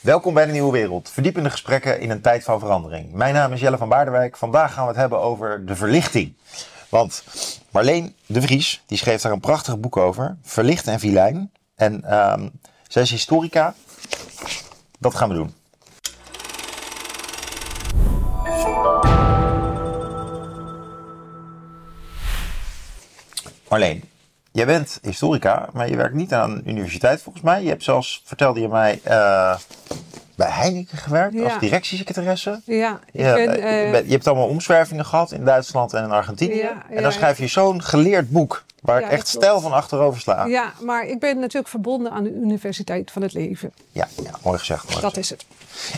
Welkom bij de Nieuwe Wereld. Verdiepende gesprekken in een tijd van verandering. Mijn naam is Jelle van Baardenwijk. Vandaag gaan we het hebben over de verlichting. Want Marleen de Vries, die schreef daar een prachtig boek over. Verlicht en vilijn. En ehm, zij is historica. Dat gaan we doen. Marleen, jij bent historica, maar je werkt niet aan een universiteit volgens mij. Je hebt zelfs, vertelde je mij, eh, bij Heineken gewerkt Ja. als directiesecretaresse. Ja, ik Ja, ben, eh, eh, je hebt allemaal omzwervingen gehad in Duitsland en in Argentinië. Ja, en dan schrijf je zo'n geleerd boek, waar ik echt stijl van achterover sla. Ja, maar ik ben natuurlijk verbonden aan de Universiteit van het Leven. ja, mooi gezegd. Mooi Dat is het.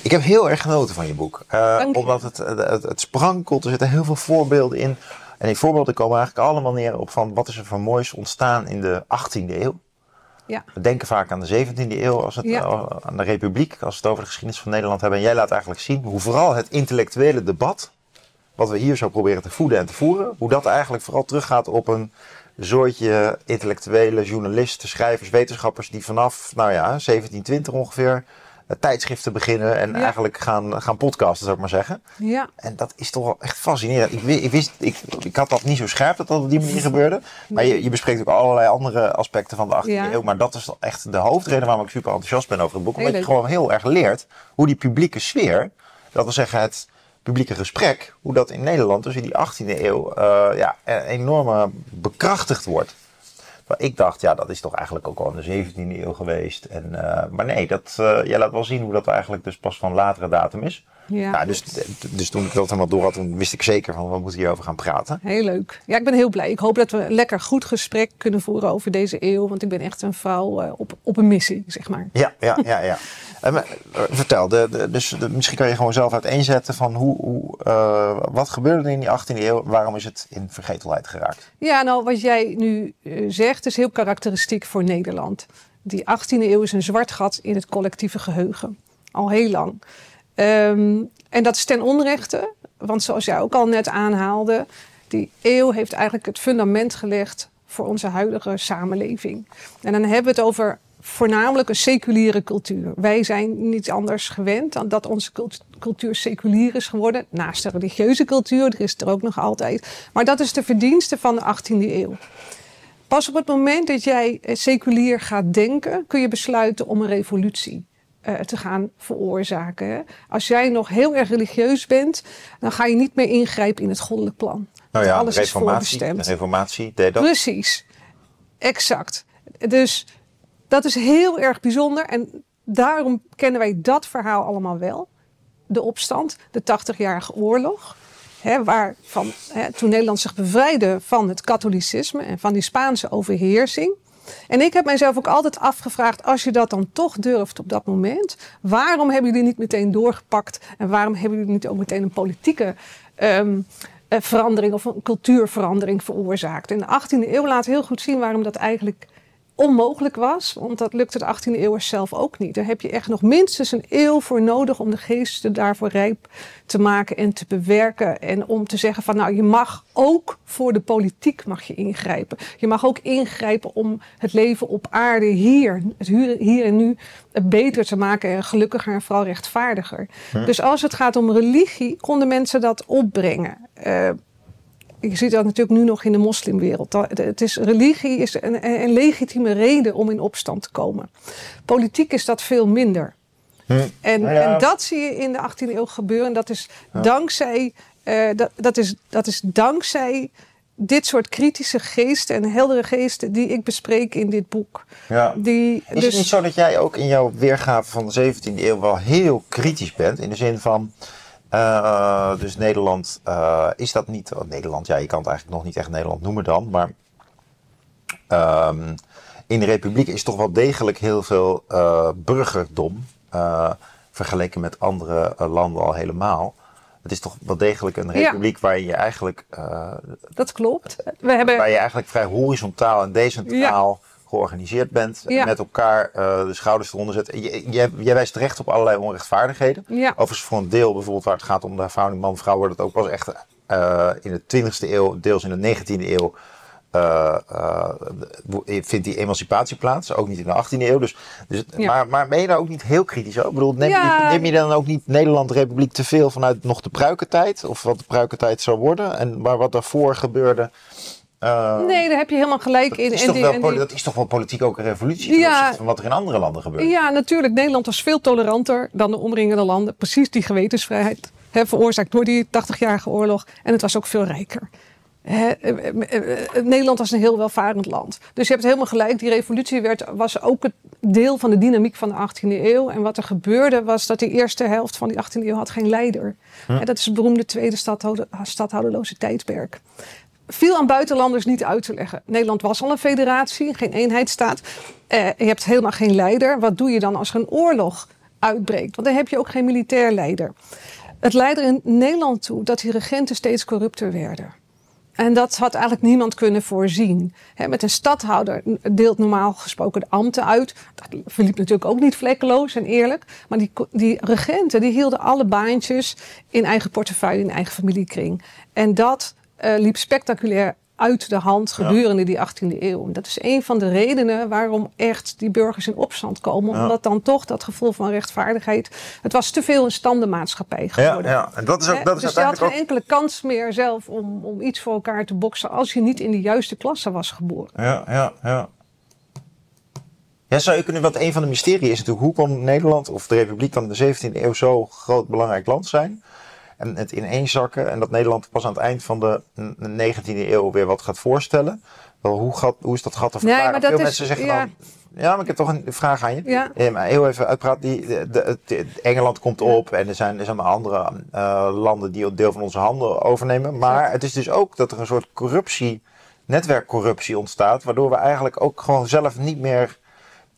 Ik heb heel erg genoten van je boek. Omdat het, het, het, het sprankelt, er zitten heel veel voorbeelden in. En die voorbeelden komen eigenlijk allemaal neer op van wat is er van moois ontstaan in de 18e eeuw. Ja. We denken vaak aan de 17e eeuw, als het, Ja. eh, aan de Republiek, als we het over de geschiedenis van Nederland hebben. En jij laat eigenlijk zien hoe vooral het intellectuele debat, wat we hier zo proberen te voeden en te voeren, hoe dat eigenlijk vooral teruggaat op een soortje intellectuele journalisten, schrijvers, wetenschappers die vanaf, nou ja, 1720 ongeveer tijdschriften beginnen en Ja. eigenlijk gaan, gaan podcasten, zou ik maar zeggen. Ja, En dat is toch wel echt fascinerend. Ik, ik, wist, ik, ik had dat niet zo scherp dat dat op die manier gebeurde. Maar je, je bespreekt ook allerlei andere aspecten van de 18e Ja. eeuw. Maar dat is echt de hoofdreden waarom ik super enthousiast ben over het boek. Omdat je gewoon heel erg leert hoe die publieke sfeer, dat wil zeggen het publieke gesprek, hoe dat in Nederland dus in die 18e eeuw eh, ja, eh, enorm bekrachtigd wordt. Ik dacht, ja, dat is toch eigenlijk ook al in de 17e eeuw geweest. En, eh, maar nee, dat, eh, jij laat wel zien hoe dat eigenlijk dus pas van latere datum is. Ja. Ja, dus, dus toen ik dat helemaal door had, toen wist ik zeker van we moeten hierover gaan praten. Heel leuk. Ja, ik ben heel blij. Ik hoop dat we een lekker goed gesprek kunnen voeren over deze eeuw. Want ik ben echt een vrouw eh, op, op een missie, zeg maar. Ja, ja, ja. ja. Maar, eh, vertel, de, de- dus de- misschien kan je gewoon zelf uiteenzetten van hoe, hoe, eh, wat gebeurde er in die 18e eeuw? Waarom is het in vergetelheid geraakt? Ja, nou, wat jij nu eh, zegt is heel karakteristiek voor Nederland. Die 18e eeuw is een zwart gat in het collectieve geheugen. Al heel lang. Ehm, en dat is ten onrechte, want zoals jij ook al net aanhaalde, die eeuw heeft eigenlijk het fundament gelegd voor onze huidige samenleving. En dan hebben we het over voornamelijk een seculiere cultuur. Wij zijn niet anders gewend dan dat onze cult- cultuur seculier is geworden. Naast de religieuze cultuur, er is er ook nog altijd. Maar dat is de verdienste van de 18e eeuw. Pas op het moment dat jij eh, seculier gaat denken, kun je besluiten om een revolutie eh, te gaan veroorzaken. Als jij nog heel erg religieus bent, dan ga je niet meer ingrijpen in het goddelijk plan. Nou ja, Alles is reformatie, voorbestemd. de reformatie deed dat. Precies, exact. Dus dat is heel erg bijzonder en daarom kennen wij dat verhaal allemaal wel. De opstand, de 80-jarige oorlog. Hè, waarvan, hè, toen Nederland zich bevrijdde van het katholicisme en van die Spaanse overheersing. En ik heb mijzelf ook altijd afgevraagd, als je dat dan toch durft op dat moment, waarom hebben jullie niet meteen doorgepakt en waarom hebben jullie niet ook meteen een politieke ehm, eh, verandering of een cultuurverandering veroorzaakt? En de 18e eeuw laat heel goed zien waarom dat eigenlijk onmogelijk was, want dat lukte de 18e eeuwers zelf ook niet. Daar heb je echt nog minstens een eeuw voor nodig om de geesten daarvoor rijp te maken en te bewerken. En om te zeggen van nou, je mag ook voor de politiek mag je ingrijpen. Je mag ook ingrijpen om het leven op aarde hier, het hier en nu, beter te maken en gelukkiger en vooral rechtvaardiger. Dus als het gaat om religie, konden mensen dat opbrengen. Eh, je ziet dat natuurlijk nu nog in de moslimwereld. Het is, religie is een, een legitieme reden om in opstand te komen. Politiek is dat veel minder. En, Nou ja. en dat zie je in de 18e eeuw gebeuren. Dat is dankzij, eh, dat, dat, is, dat is dankzij dit soort kritische geesten en heldere geesten die ik bespreek in dit boek. Ja. Die, Is dus, het niet zo dat jij ook in jouw weergave van de 17e eeuw wel heel kritisch bent? In de zin van, eh, dus Nederland, eh, is dat niet, oh, Nederland, ja, je kan het eigenlijk nog niet echt Nederland noemen dan, maar ehm, in de Republiek is toch wel degelijk heel veel eh, burgerdom, vergeleken met andere landen al helemaal. Het is toch wel degelijk een Ja. republiek waar je eigenlijk, dat klopt. We hebben, waar je eigenlijk vrij horizontaal en decentraal georganiseerd bent. Ja. Met elkaar eh, de schouders eronder zet. Je- Jij, jij wijst terecht op allerlei onrechtvaardigheden. Ja. Overigens voor een deel, bijvoorbeeld waar het gaat om de verhouding man-vrouw, wordt het ook pas echt eh, in de 20e eeuw, deels in de 19e eeuw eh, vindt die emancipatie plaats. Ook niet in de 18e eeuw. Dus, dus, Ja. maar, maar ben je daar ook niet heel kritisch over? Ik bedoel, neem, je, neem je dan ook niet Nederland Republiek te veel vanuit nog de pruikentijd? Of wat de pruikentijd zou worden? En maar wat daarvoor gebeurde... eh, Nee, daar heb je helemaal gelijk dat in. is, En toch die- wel, en poli- die- dat is toch wel politiek ook een revolutie Ja. van wat er in andere landen gebeurt. Ja, natuurlijk. Nederland was veel toleranter dan de omringende landen. Precies die gewetensvrijheid hè, veroorzaakt door die 80-jarige oorlog. En het was ook veel rijker. Hè, eh, eh, eh, Nederland was een heel welvarend land. Dus je hebt helemaal gelijk. Die revolutie werd, was ook het deel van de dynamiek van de 18e eeuw. En wat er gebeurde was dat die eerste helft van die 18e eeuw had geen leider. En dat is het beroemde tweede stadhouder, stadhouderloze tijdperk. Viel aan buitenlanders niet uit te leggen. Nederland was al een federatie, geen eenheidsstaat. Eh, je hebt helemaal geen leider. Wat doe je dan als er een oorlog uitbreekt? Want dan heb je ook geen militair leider. Het leidde in Nederland toe dat die regenten steeds corrupter werden. En dat had eigenlijk niemand kunnen voorzien. Met een stadhouder deelt normaal gesproken de ambten uit. Dat verliep natuurlijk ook niet vlekkeloos en eerlijk. Maar die, die regenten die hielden alle baantjes in eigen portefeuille, in eigen familiekring. En dat eh, liep spectaculair uit de hand gedurende die 18e eeuw. En dat is een van de redenen waarom echt die burgers in opstand komen. Ja. Omdat dan toch dat gevoel van rechtvaardigheid... Het was te veel een standenmaatschappij Ja, geworden. ja, en dat is ook, dat is dus je had geen ook... enkele kans meer zelf om, om iets voor elkaar te boksen als je niet in de juiste klasse was geboren. Ja, ja, ja. Ja, zou je kunnen, wat een van de mysterie is natuurlijk, hoe kon Nederland of de Republiek dan in de 17e eeuw zo groot belangrijk land zijn? En het ineenzakken en dat Nederland pas aan het eind van de n- 19e eeuw weer wat gaat voorstellen. Wel, hoe, gaat, hoe is dat gat te Nee, verklaren? maar dat Veel is- mensen zeggen ja. dan, ja, maar ik heb toch een vraag aan je. Ja. Eh, maar heel even uitpraten. Die, de, de- de- Engeland komt op en er zijn, er zijn andere eh, landen die een deel van onze handel overnemen. Maar het is dus ook dat er een soort corruptie, netwerkcorruptie ontstaat. Waardoor we eigenlijk ook gewoon zelf niet meer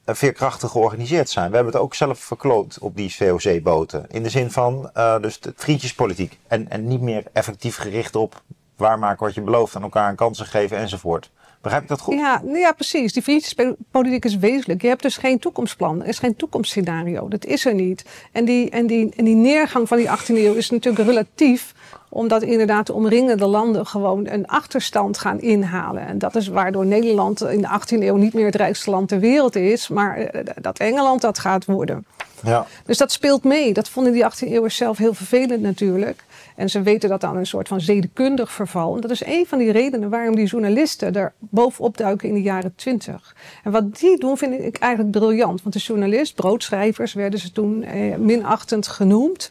veerkrachtig georganiseerd zijn. We hebben het ook zelf verkloot op die VOC-boten. In de zin van eh, dus de vriendjespolitiek. En, en niet meer effectief gericht op waarmaken wat je belooft aan elkaar een kansen geven enzovoort. Begrijp ik dat goed? Ja, nou ja, precies. Die vriendjespolitiek is wezenlijk. Je hebt dus geen toekomstplan. Er is geen toekomstscenario. Dat is er niet. En die, en die, en die neergang van die 18e eeuw is natuurlijk relatief. Omdat inderdaad de omringende landen gewoon een achterstand gaan inhalen. En dat is waardoor Nederland in de 18e eeuw niet meer het rijkste land ter wereld is. Maar eh, dat Engeland dat gaat worden. Ja. Dus dat speelt mee. Dat vonden die 18e eeuwers zelf heel vervelend natuurlijk. En ze weten dat aan een soort van zedekundig verval. En dat is een van die redenen waarom die journalisten er bovenop duiken in de jaren 20. En wat die doen vind ik eigenlijk briljant. Want de journalist, broodschrijvers werden ze toen eh, minachtend genoemd.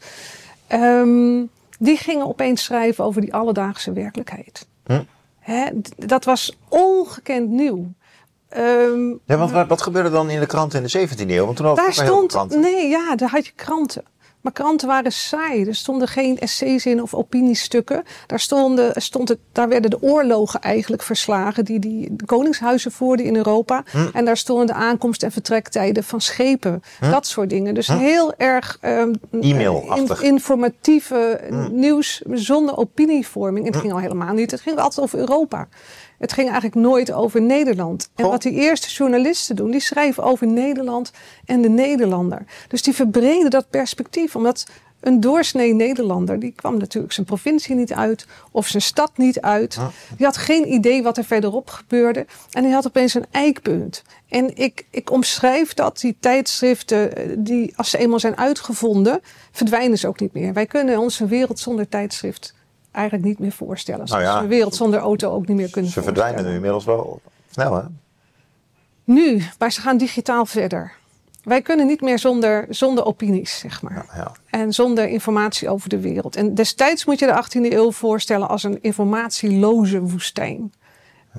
Ehm, die gingen opeens schrijven over die alledaagse werkelijkheid. Hm. Hè, dat was ongekend nieuw. Ehm, Ja, want wat, wat gebeurde dan in de kranten in de 17e eeuw? Want toen daar heel stond, kranten. nee, ja, daar had je kranten. Maar kranten waren saai. Er stonden geen essays in of opiniestukken. Daar, stonden, stond het, daar werden de oorlogen eigenlijk verslagen die die koningshuizen voerden in Europa. Hm. En daar stonden de aankomst- en vertrektijden van schepen. Dat soort dingen. Dus heel erg E-mail-achtig. in- informatieve nieuws zonder opinievorming. En het ging al helemaal niet. Het ging altijd over Europa. Het ging eigenlijk nooit over Nederland. En wat die eerste journalisten doen, die schrijven over Nederland en de Nederlander. Dus die verbreden dat perspectief. Omdat een doorsnee Nederlander, die kwam natuurlijk zijn provincie niet uit of zijn stad niet uit. Die had geen idee wat er verderop gebeurde. En die had opeens een eikpunt. En ik, ik omschrijf dat, die tijdschriften, eh, die als ze eenmaal zijn uitgevonden, verdwijnen ze ook niet meer. Wij kunnen ons een wereld zonder tijdschrift eigenlijk niet meer voorstellen. Zoals Nou ja, we een wereld zonder auto ook niet meer kunnen Ze verdwijnen nu inmiddels wel snel, hè? Nu, maar ze gaan digitaal verder. Wij kunnen niet meer zonder, zonder opinies, zeg maar. Ja, ja. En zonder informatie over de wereld. En destijds moet je de 18e eeuw voorstellen als een informatieloze woestijn.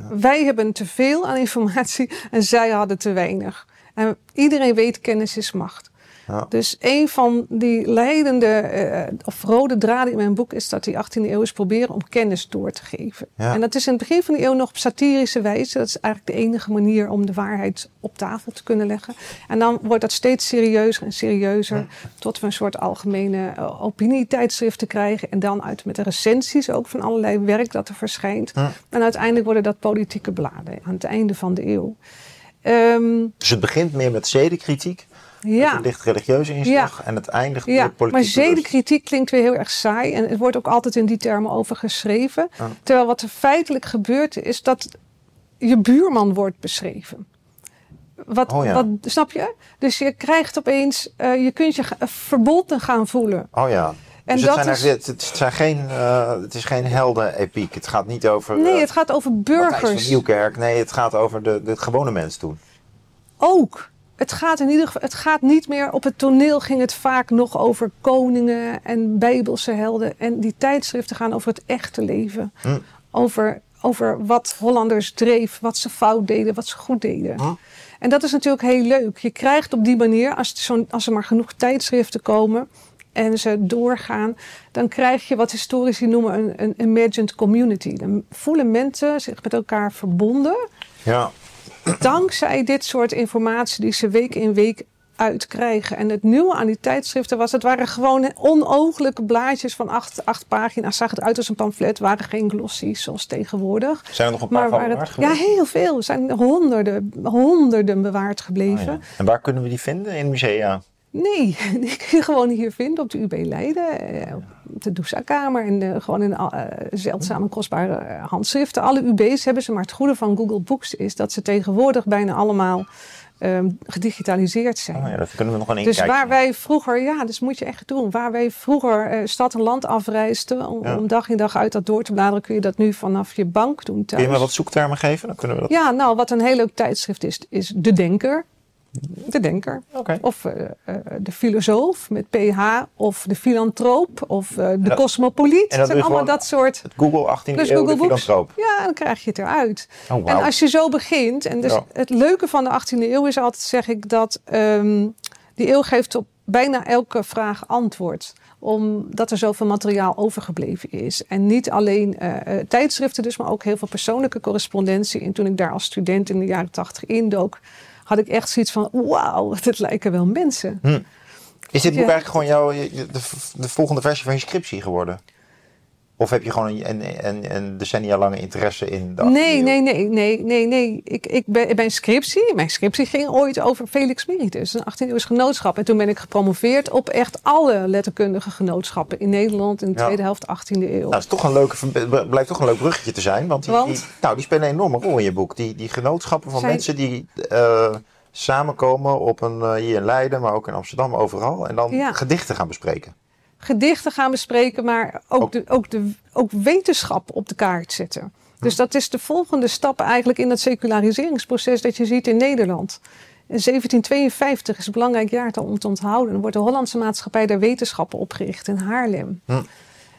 Wij hebben te veel aan informatie en zij hadden te weinig. En iedereen weet, kennis is macht. Ja. Dus een van die leidende eh, of rode draden in mijn boek is dat die 18e eeuw is proberen om kennis door te geven. Ja. En dat is in het begin van de eeuw nog op satirische wijze. Dat is eigenlijk de enige manier om de waarheid op tafel te kunnen leggen. En dan wordt dat steeds serieuzer en serieuzer. Tot we een soort algemene uh, opinietijdschriften krijgen. En dan uit met de recensies ook van allerlei werk dat er verschijnt. En uiteindelijk worden dat politieke bladen aan het einde van de eeuw. Ehm, Dus het begint meer met zedenkritiek, ja. een licht religieuze inslag, en het eindigt Ja, politiek maar zedenkritiek klinkt weer heel erg saai. En het wordt ook altijd in die termen over geschreven. Ja. Terwijl wat er feitelijk gebeurt is dat je buurman wordt beschreven. Wat, Oh ja. wat, snap je? Dus je krijgt opeens, eh, je kunt je ga- verbonden gaan voelen. Oh ja. En dus dat het, zijn is- het, het zijn geen, eh, het is geen helden-epiek. Het gaat niet over Nee, eh, het gaat over Matthijs van burgers. Nieuwkerk. Nee, het gaat over de, de gewone mens toen. Ook. Het gaat in ieder geval, het gaat niet meer op het toneel ging het vaak nog over koningen en bijbelse helden. En die tijdschriften gaan over het echte leven. Hm. Over, over wat Hollanders dreef, wat ze fout deden, wat ze goed deden. Hm. En dat is natuurlijk heel leuk. Je krijgt op die manier, als, zo'n- als er maar genoeg tijdschriften komen en ze doorgaan, dan krijg je wat historici noemen een, een imagined community. Dan voelen mensen zich met elkaar verbonden Ja. Dankzij dit soort informatie die ze week in week uitkrijgen. En het nieuwe aan die tijdschriften was, het waren gewoon onooglijke blaadjes van acht, acht pagina's. Zag het uit als een pamflet, waren geen glossies zoals tegenwoordig. Zijn er nog een paar van bewaard het, ja, heel veel. Er zijn honderden, honderden bewaard Oh, gebleven. ja. En waar kunnen we die vinden? In musea? Nee, die kun je gewoon hier vinden op de UB Leiden, eh, op de Dousa-kamer en eh, gewoon in uh, zeldzame kostbare eh, handschriften. Alle UB's hebben ze, maar het goede van Google Books is dat ze tegenwoordig bijna allemaal ehm, gedigitaliseerd zijn. Oh ja, daar kunnen we nog een Dus inkijkje. waar wij vroeger, ja, dat moet je echt doen. Waar wij vroeger eh, stad en land afreisden om, Ja. om dag in dag uit dat door te bladeren, kun je dat nu vanaf je bank doen thuis. Kun je me wat zoektermen geven? Dan kunnen we dat... Ja, nou, wat een heel leuk tijdschrift is, is De Denker. De Denker. Oké. Of eh, eh, de filosoof met PH, of de filantroop, of eh, de dat- cosmopoliet. en dat Het zijn allemaal dat soort. Het Google 18e Plus eeuw, Google filantroop. Ja, dan krijg je het eruit. Oh. En als je zo begint, en dus Ja. het leuke van de 18e eeuw is altijd, zeg ik, dat ehm, die eeuw geeft op bijna elke vraag antwoord omdat er zoveel materiaal overgebleven is. En niet alleen eh, eh, tijdschriften dus, maar ook heel veel persoonlijke correspondentie. En toen ik daar als student in de jaren tachtig indook, had ik echt zoiets van, wauw, dit lijken wel mensen. Is dit boek Ja. eigenlijk gewoon jouw, de volgende versie van je scriptie geworden? Of heb je gewoon een, een, decennia lange interesse in de 18e Nee, nee, nee, nee, nee, nee. Ik, ik ben, mijn scriptie, mijn scriptie ging ooit over Felix Meritus, een 18e eeuws genootschap. En toen ben ik gepromoveerd op echt alle letterkundige genootschappen in Nederland in de Ja. tweede helft 18e eeuw. Nou, het is toch een leuke, blijft toch een leuk bruggetje te zijn. Want die, Want? die- nou, die spelen een enorme rol in je boek. Die, die genootschappen van Zijn- mensen die eh, samenkomen op een, eh, hier in Leiden, maar ook in Amsterdam, overal. En dan Ja. gedichten gaan bespreken. Gedichten gaan bespreken, maar ook, De, ook, de, ook wetenschap op de kaart zetten. Dus dat is de volgende stap eigenlijk in dat seculariseringsproces dat je ziet in Nederland. In 1752 is een belangrijk jaartal om te onthouden. Dan wordt de Hollandse Maatschappij der Wetenschappen opgericht in Haarlem. Hm.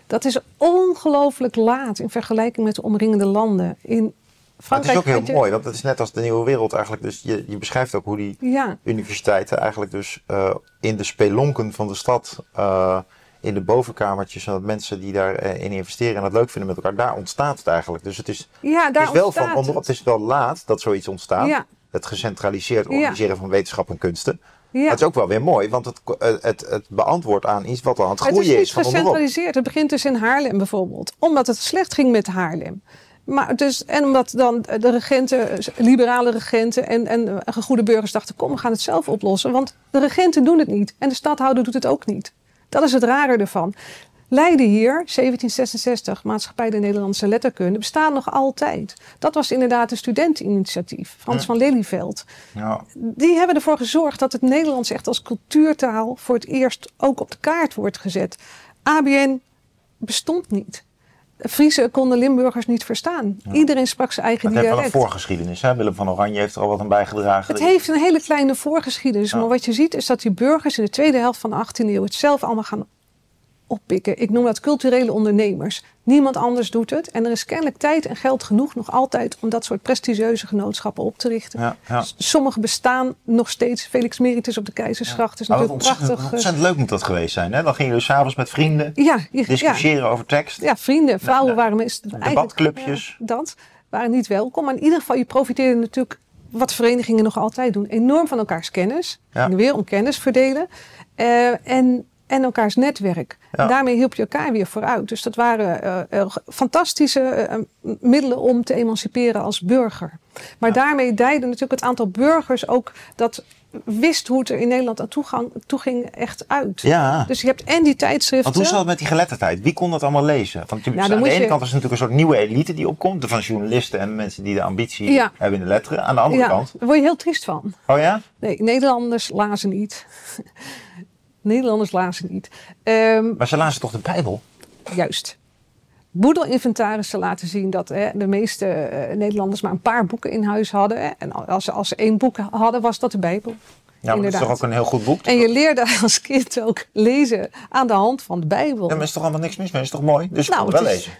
Dat is ongelooflijk laat in vergelijking met de omringende landen. In Maar het Frankrijk is ook heel mooi, want het is net als de nieuwe wereld eigenlijk. Dus je, je beschrijft ook hoe die Ja, universiteiten eigenlijk dus eh, in de spelonken van de stad, eh, in de bovenkamertjes, zodat mensen die daarin in investeren en het leuk vinden met elkaar, daar ontstaat het eigenlijk. Dus het is, ja het daar is wel van onder, het. het is wel laat dat zoiets ontstaat. Ja. Het gecentraliseerd Ja. organiseren van wetenschap en kunsten. Ja. Het is ook wel weer mooi, want het, het, het, het beantwoordt aan iets wat al aan het Het groeien is is, van onderop. gecentraliseerd. Het begint dus in Haarlem bijvoorbeeld. Omdat het slecht ging met Haarlem. Maar dus, en omdat dan de regenten, liberale regenten en, en goede burgers dachten... kom, we gaan het zelf oplossen. Want de regenten doen het niet. En de stadhouder doet het ook niet. Dat is het rare ervan. Leiden hier, 1766, Maatschappij de Nederlandse Letterkunde, bestaat nog altijd. Dat was inderdaad een studenteninitiatief, Frans van Lelyveld. Ja. Die hebben ervoor gezorgd dat het Nederlands echt als cultuurtaal voor het eerst ook op de kaart wordt gezet. ABN bestond niet. Friese konden Limburgers niet verstaan. Iedereen sprak zijn eigen Het heeft wel een dialect. voorgeschiedenis. Hè? Willem van Oranje heeft er al wat aan bijgedragen. Het heeft een hele kleine voorgeschiedenis. Ja. Maar wat je ziet is dat die burgers in de tweede helft van de 18e eeuw het zelf allemaal gaan oppikken. Ik noem dat culturele ondernemers. Niemand anders doet het. En er is kennelijk tijd en geld genoeg nog altijd om dat soort prestigieuze genootschappen op te richten. Ja, ja. Sommige bestaan nog steeds. Felix Meritus op de Keizersgracht is Maar wat natuurlijk ontzettend, prachtig. eh, ontzettend leuk moet dat geweest zijn. Hè? Dan ging je dus s'avonds met vrienden Ja, je- ja, discussiëren over tekst. ja, vrienden, vrouwen de- waren meestal debatclubjes. ja, dat waren niet welkom. Maar in ieder geval, je profiteerde natuurlijk, wat verenigingen nog altijd doen, enorm van elkaars kennis. Ja. En weer om kennis verdelen. Eh, en en elkaars netwerk. Ja. En daarmee hielp je elkaar weer vooruit. Dus dat waren eh, eh, fantastische eh, middelen om te emanciperen als burger. Maar daarmee dijde natuurlijk het aantal burgers ook dat wist hoe het er in Nederland aan toegang, toeging echt uit. Ja. Dus je hebt en die tijdschriften. Want hoe zat het met die geletterdheid? Wie kon dat allemaal lezen? Want je- Nou, dan aan de ene je- kant is natuurlijk een soort nieuwe elite die opkomt. Van journalisten en mensen die de ambitie Ja. hebben in de letteren. Aan de andere ja, kant. daar word je heel triest van. Oh ja? Nee, Nederlanders lazen niet. Nederlanders lazen niet. Ehm, Maar ze lazen toch de Bijbel? Juist. Boedelinventarissen laten zien dat hè, de meeste eh, Nederlanders maar een paar boeken in huis hadden. Hè. En als ze, als ze één boek hadden, was dat de Bijbel. Ja, maar dat is toch ook een heel goed boek? En je leerde als kind ook lezen aan de hand van de Bijbel. Ja, maar is toch allemaal niks mis mee? is toch mooi? Dus nou, het wel is, lezen.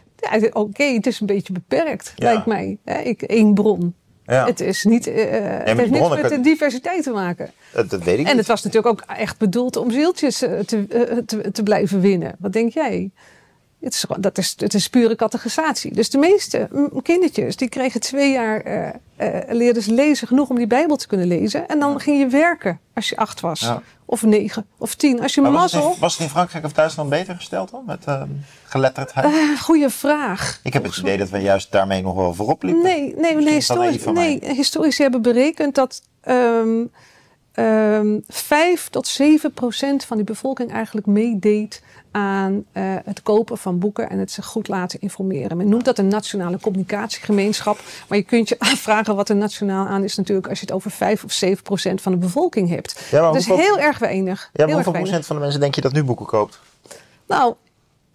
ja, oké, het is een beetje beperkt, Ja. lijkt mij. Hè. Ik, één bron. Ja, Het, is niet, eh, het heeft niks met de diversiteit te maken. dat, dat weet ik En niet. het was natuurlijk ook echt bedoeld om zieltjes eh, te, eh, te, te blijven winnen. Wat denk jij? Het is, dat is, het is pure categorisatie. Dus de meeste kindertjes die kregen twee jaar, eh, leerden ze lezen genoeg om die Bijbel te kunnen lezen. En dan ging je werken als je acht was. Ja. Of negen. Of tien. Als je Maar was, het in, was het in Frankrijk of Duitsland beter gesteld dan? Met ehm, geletterdheid? Eh, goeie vraag. ik heb het idee dat we juist daarmee nog wel voorop liepen. Nee, nee, nee, historisch, nee historici hebben berekend dat ehm ehm 5 tot 7 procent van die bevolking eigenlijk meedeed aan eh, het kopen van boeken en het zich goed laten informeren. Men noemt dat een nationale communicatiegemeenschap. Maar je kunt je afvragen wat er nationaal aan is natuurlijk als je het over 5 of 7 procent van de bevolking hebt. Ja, dat is hoeveel- heel erg weinig. Ja, maar hoeveel weinig. procent van de mensen denk je dat nu boeken koopt? Nou,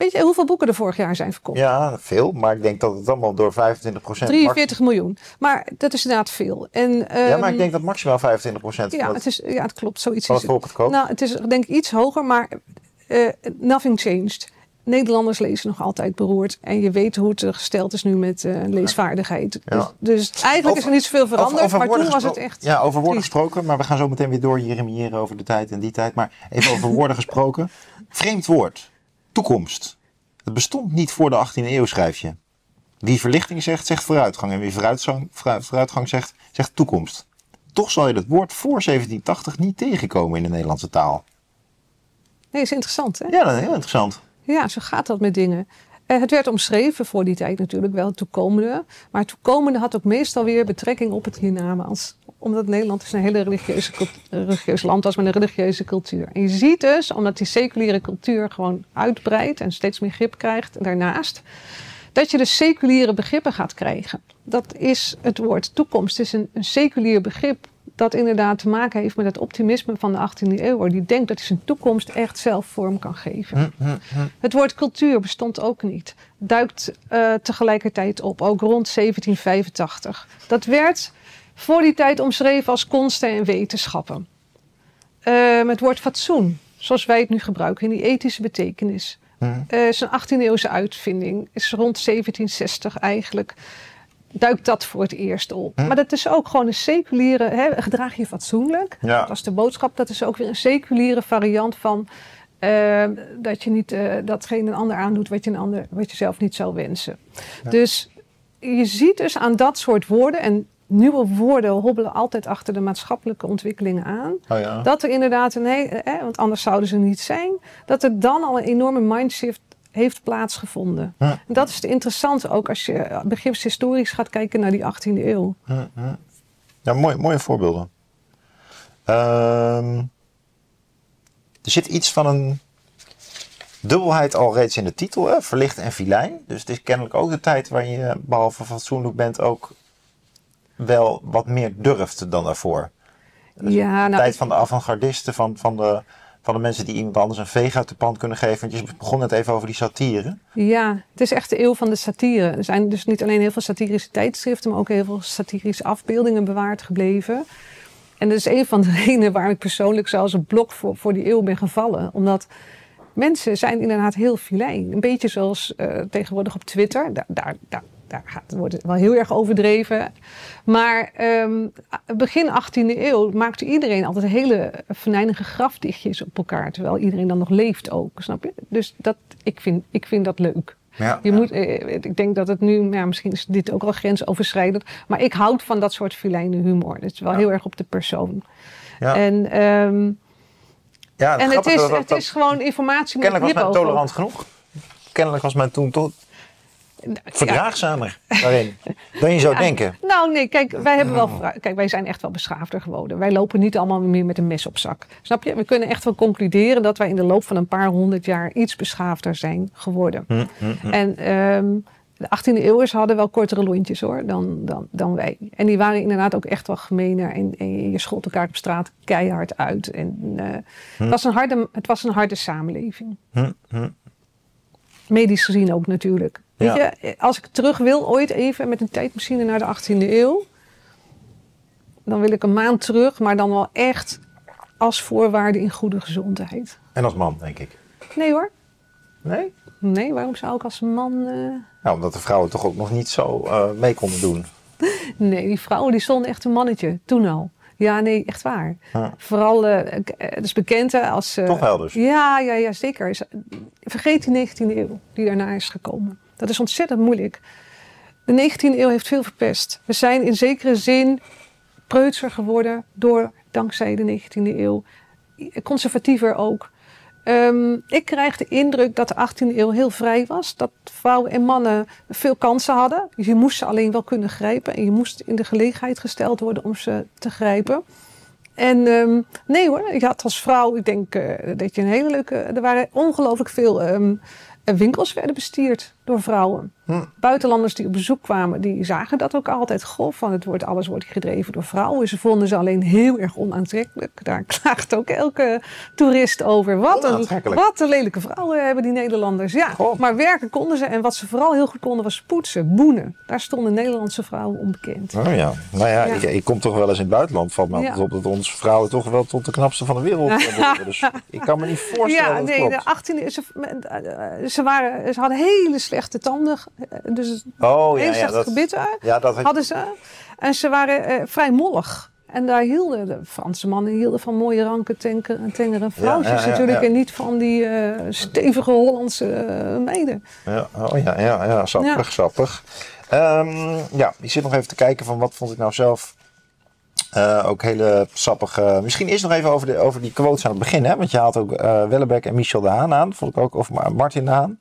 weet je hoeveel boeken er vorig jaar zijn verkocht? Ja, veel. Maar ik denk dat het allemaal door 25 procent... 43 miljoen. Maar dat is inderdaad veel. En, Ja, maar ehm, ik denk dat maximaal 25 procent Ja, van het het, is, ja, het klopt. Zoiets van is het volk. Nou, het is denk ik iets hoger, maar eh, nothing changed. Nederlanders lezen nog altijd beroerd. En je weet hoe het gesteld is nu met eh, leesvaardigheid. Ja. Dus, dus eigenlijk Over- is er niet zoveel veranderd. maar toen was het echt... Ja, over woorden gesproken. Maar we gaan zo meteen weer door hier over de tijd en die tijd. Maar even over woorden gesproken. Vreemd woord. Toekomst. Het bestond niet voor de 18e eeuw, schrijf je. Wie verlichting zegt, zegt vooruitgang. En wie vooruitgang, vooruit- vooruitgang zegt, zegt toekomst. Toch zal je dat woord voor 1780 niet tegenkomen in de Nederlandse taal. Nee, is interessant hè? Ja, dat is heel interessant. Ja, zo gaat dat met dingen. Eh, het werd omschreven voor die tijd natuurlijk wel, het toekomende. Maar het toekomende had ook meestal weer betrekking op het hiernamaals. Omdat Nederland dus een hele religieuze, religieus land was met een religieuze cultuur. En je ziet dus, omdat die seculiere cultuur gewoon uitbreidt en steeds meer grip krijgt daarnaast, dat je dus seculiere begrippen gaat krijgen. Dat is het woord toekomst. Het is een, een seculier begrip dat inderdaad te maken heeft met het optimisme van de 18e eeuw. Die denkt dat hij zijn toekomst echt zelf vorm kan geven. Hm, hm, hm. Het woord cultuur bestond ook niet. Duikt eh, tegelijkertijd op, ook rond 1785. Dat werd voor die tijd omschreven als konsten en wetenschappen. Ehm, het woord fatsoen, zoals wij het nu gebruiken, in die ethische betekenis. Hm. eh, is een 18e-eeuwse uitvinding. Is rond 1760 eigenlijk. Duikt dat voor het eerst op. Hm. Maar dat is ook gewoon een seculiere. Hè, gedraag je fatsoenlijk. Ja. Dat was de boodschap. Dat is ook weer een seculiere variant van. eh, dat je niet eh, datgene een ander aandoet wat je, een ander, wat je zelf niet zou wensen. Dus je ziet dus aan dat soort woorden. En nieuwe woorden hobbelen altijd achter de maatschappelijke ontwikkelingen aan. Oh ja. Dat er inderdaad een, he- eh, want anders zouden ze niet zijn, dat er dan al een enorme mindshift heeft plaatsgevonden. En dat is het interessante ook als je begripshistorisch gaat kijken naar die 18e eeuw. Ja, mooi, mooie voorbeelden. Ehm, er zit iets van een dubbelheid al reeds in de titel, hè? verlicht en filijn. Dus het is kennelijk ook de tijd waarin je, behalve fatsoenlijk bent, ook wel wat meer durft dan daarvoor. Ja, De nou, tijd van de avant-gardisten, van, van, de, van de mensen die iemand anders een veeg uit de pan kunnen geven. Want je begon net even over die satire. ja, het is echt de eeuw van de satire. Er zijn dus niet alleen heel veel satirische tijdschriften, maar ook heel veel satirische afbeeldingen bewaard gebleven. En dat is een van de redenen waarom ik persoonlijk zelfs een blok voor, voor die eeuw ben gevallen. Omdat mensen zijn inderdaad heel filijn. Een beetje zoals eh, tegenwoordig op Twitter. Daar, daar, daar, daar gaat, wordt het wel heel erg overdreven. Maar ehm, begin 18e eeuw maakte iedereen altijd hele venijnige grafdichtjes op elkaar. Terwijl iedereen dan nog leeft ook, snap je? Dus dat, ik, vind, ik vind dat leuk. Ja, Je moet, eh, ik denk dat het nu, ja, misschien is dit ook al grensoverschrijdend. Maar ik houd van dat soort filijne humor. Het is wel Ja. heel erg op de persoon. ja. En ehm, Ja, En het is, dat- het dat- is gewoon informatie met Kennelijk was men tolerant genoeg. Kennelijk was men toen toch. Verdraagzamer daarin dan je zou denken. Nou nee, kijk, wij, hebben wel, kijk, wij zijn echt wel beschaafder geworden. Wij lopen niet allemaal meer met een mes op zak. Snap je? We kunnen echt wel concluderen dat wij in de loop van een paar honderd jaar iets beschaafder zijn geworden. Hm, hm, hm. En ehm, de 18e eeuwers hadden wel kortere lontjes hoor, dan, dan, dan wij. En die waren inderdaad ook echt wel gemener. En, en je schold elkaar op straat keihard uit. En, eh, het, was een harde, het was een harde samenleving. Hm, hm. Medisch gezien ook natuurlijk. Weet Ja. je, als ik terug wil ooit even met een tijdmachine naar de 18e eeuw, dan wil ik een maand terug, maar dan wel echt als voorwaarde in goede gezondheid. En als man, denk ik. Nee hoor. Nee? Nee, waarom zou ik als man. eh, Nou, omdat de vrouwen toch ook nog niet zo eh, mee konden doen. Nee, die vrouwen die stonden echt een mannetje. Toen al. Ja, nee, echt waar. Huh. Vooral, het is bekend als... Toch wel dus. Ja, ja, ja, zeker. Vergeet die 19e eeuw die daarna is gekomen. Dat is ontzettend moeilijk. De 19e eeuw heeft veel verpest. We zijn in zekere zin preutser geworden door, dankzij de 19e eeuw. Conservatiever ook. Ehm, ik krijg de indruk dat de 18e eeuw heel vrij was. Dat vrouwen en mannen veel kansen hadden. Je moest ze alleen wel kunnen grijpen. En je moest in de gelegenheid gesteld worden om ze te grijpen. En ehm, nee hoor, je had als vrouw, ik denk eh, dat je een hele leuke... Er waren ongelooflijk veel ehm, winkels werden bestierd door vrouwen. Hm. Buitenlanders die op bezoek kwamen, die zagen dat ook altijd. Goh, van het wordt, alles wordt gedreven door vrouwen. Ze vonden ze alleen heel erg onaantrekkelijk. Daar klaagt ook elke toerist over. Wat een, wat een lelijke vrouwen hebben die Nederlanders. Ja, maar werken konden ze. En wat ze vooral heel goed konden was poetsen, boenen. Daar stonden Nederlandse vrouwen onbekend. Oh ja. Nou ja, Ja. Ik, ik kom toch wel eens in het buitenland. Valt me Ja. op dat onze vrouwen toch wel tot de knapste van de wereld behoren. Dus ik kan me niet voorstellen Ja, dat nee, klopt. de 18e, ze, eh, waren, ze hadden hele slechte tanden. eh, Dus Oh ja, ja, slechte dat, gebitten ja, dat had- hadden ze. En ze waren eh, vrij mollig. En daar hielden de Franse mannen hielden van mooie ranke, tenker, tengere vrouwtjes ja, ja, natuurlijk. ja. En niet van die eh, stevige Hollandse eh, meiden. Ja, oh ja, ja, ja sappig, Ja. sappig. Ehm, ja, ik zit nog even te kijken van wat vond ik nou zelf eh, ook hele sappige... Misschien eerst nog even over, de, over die quotes aan het begin. Hè? Want je haalt ook eh Wellebeck en Michel de Haan aan. Vond ik ook, of Ma- Martin de Haan.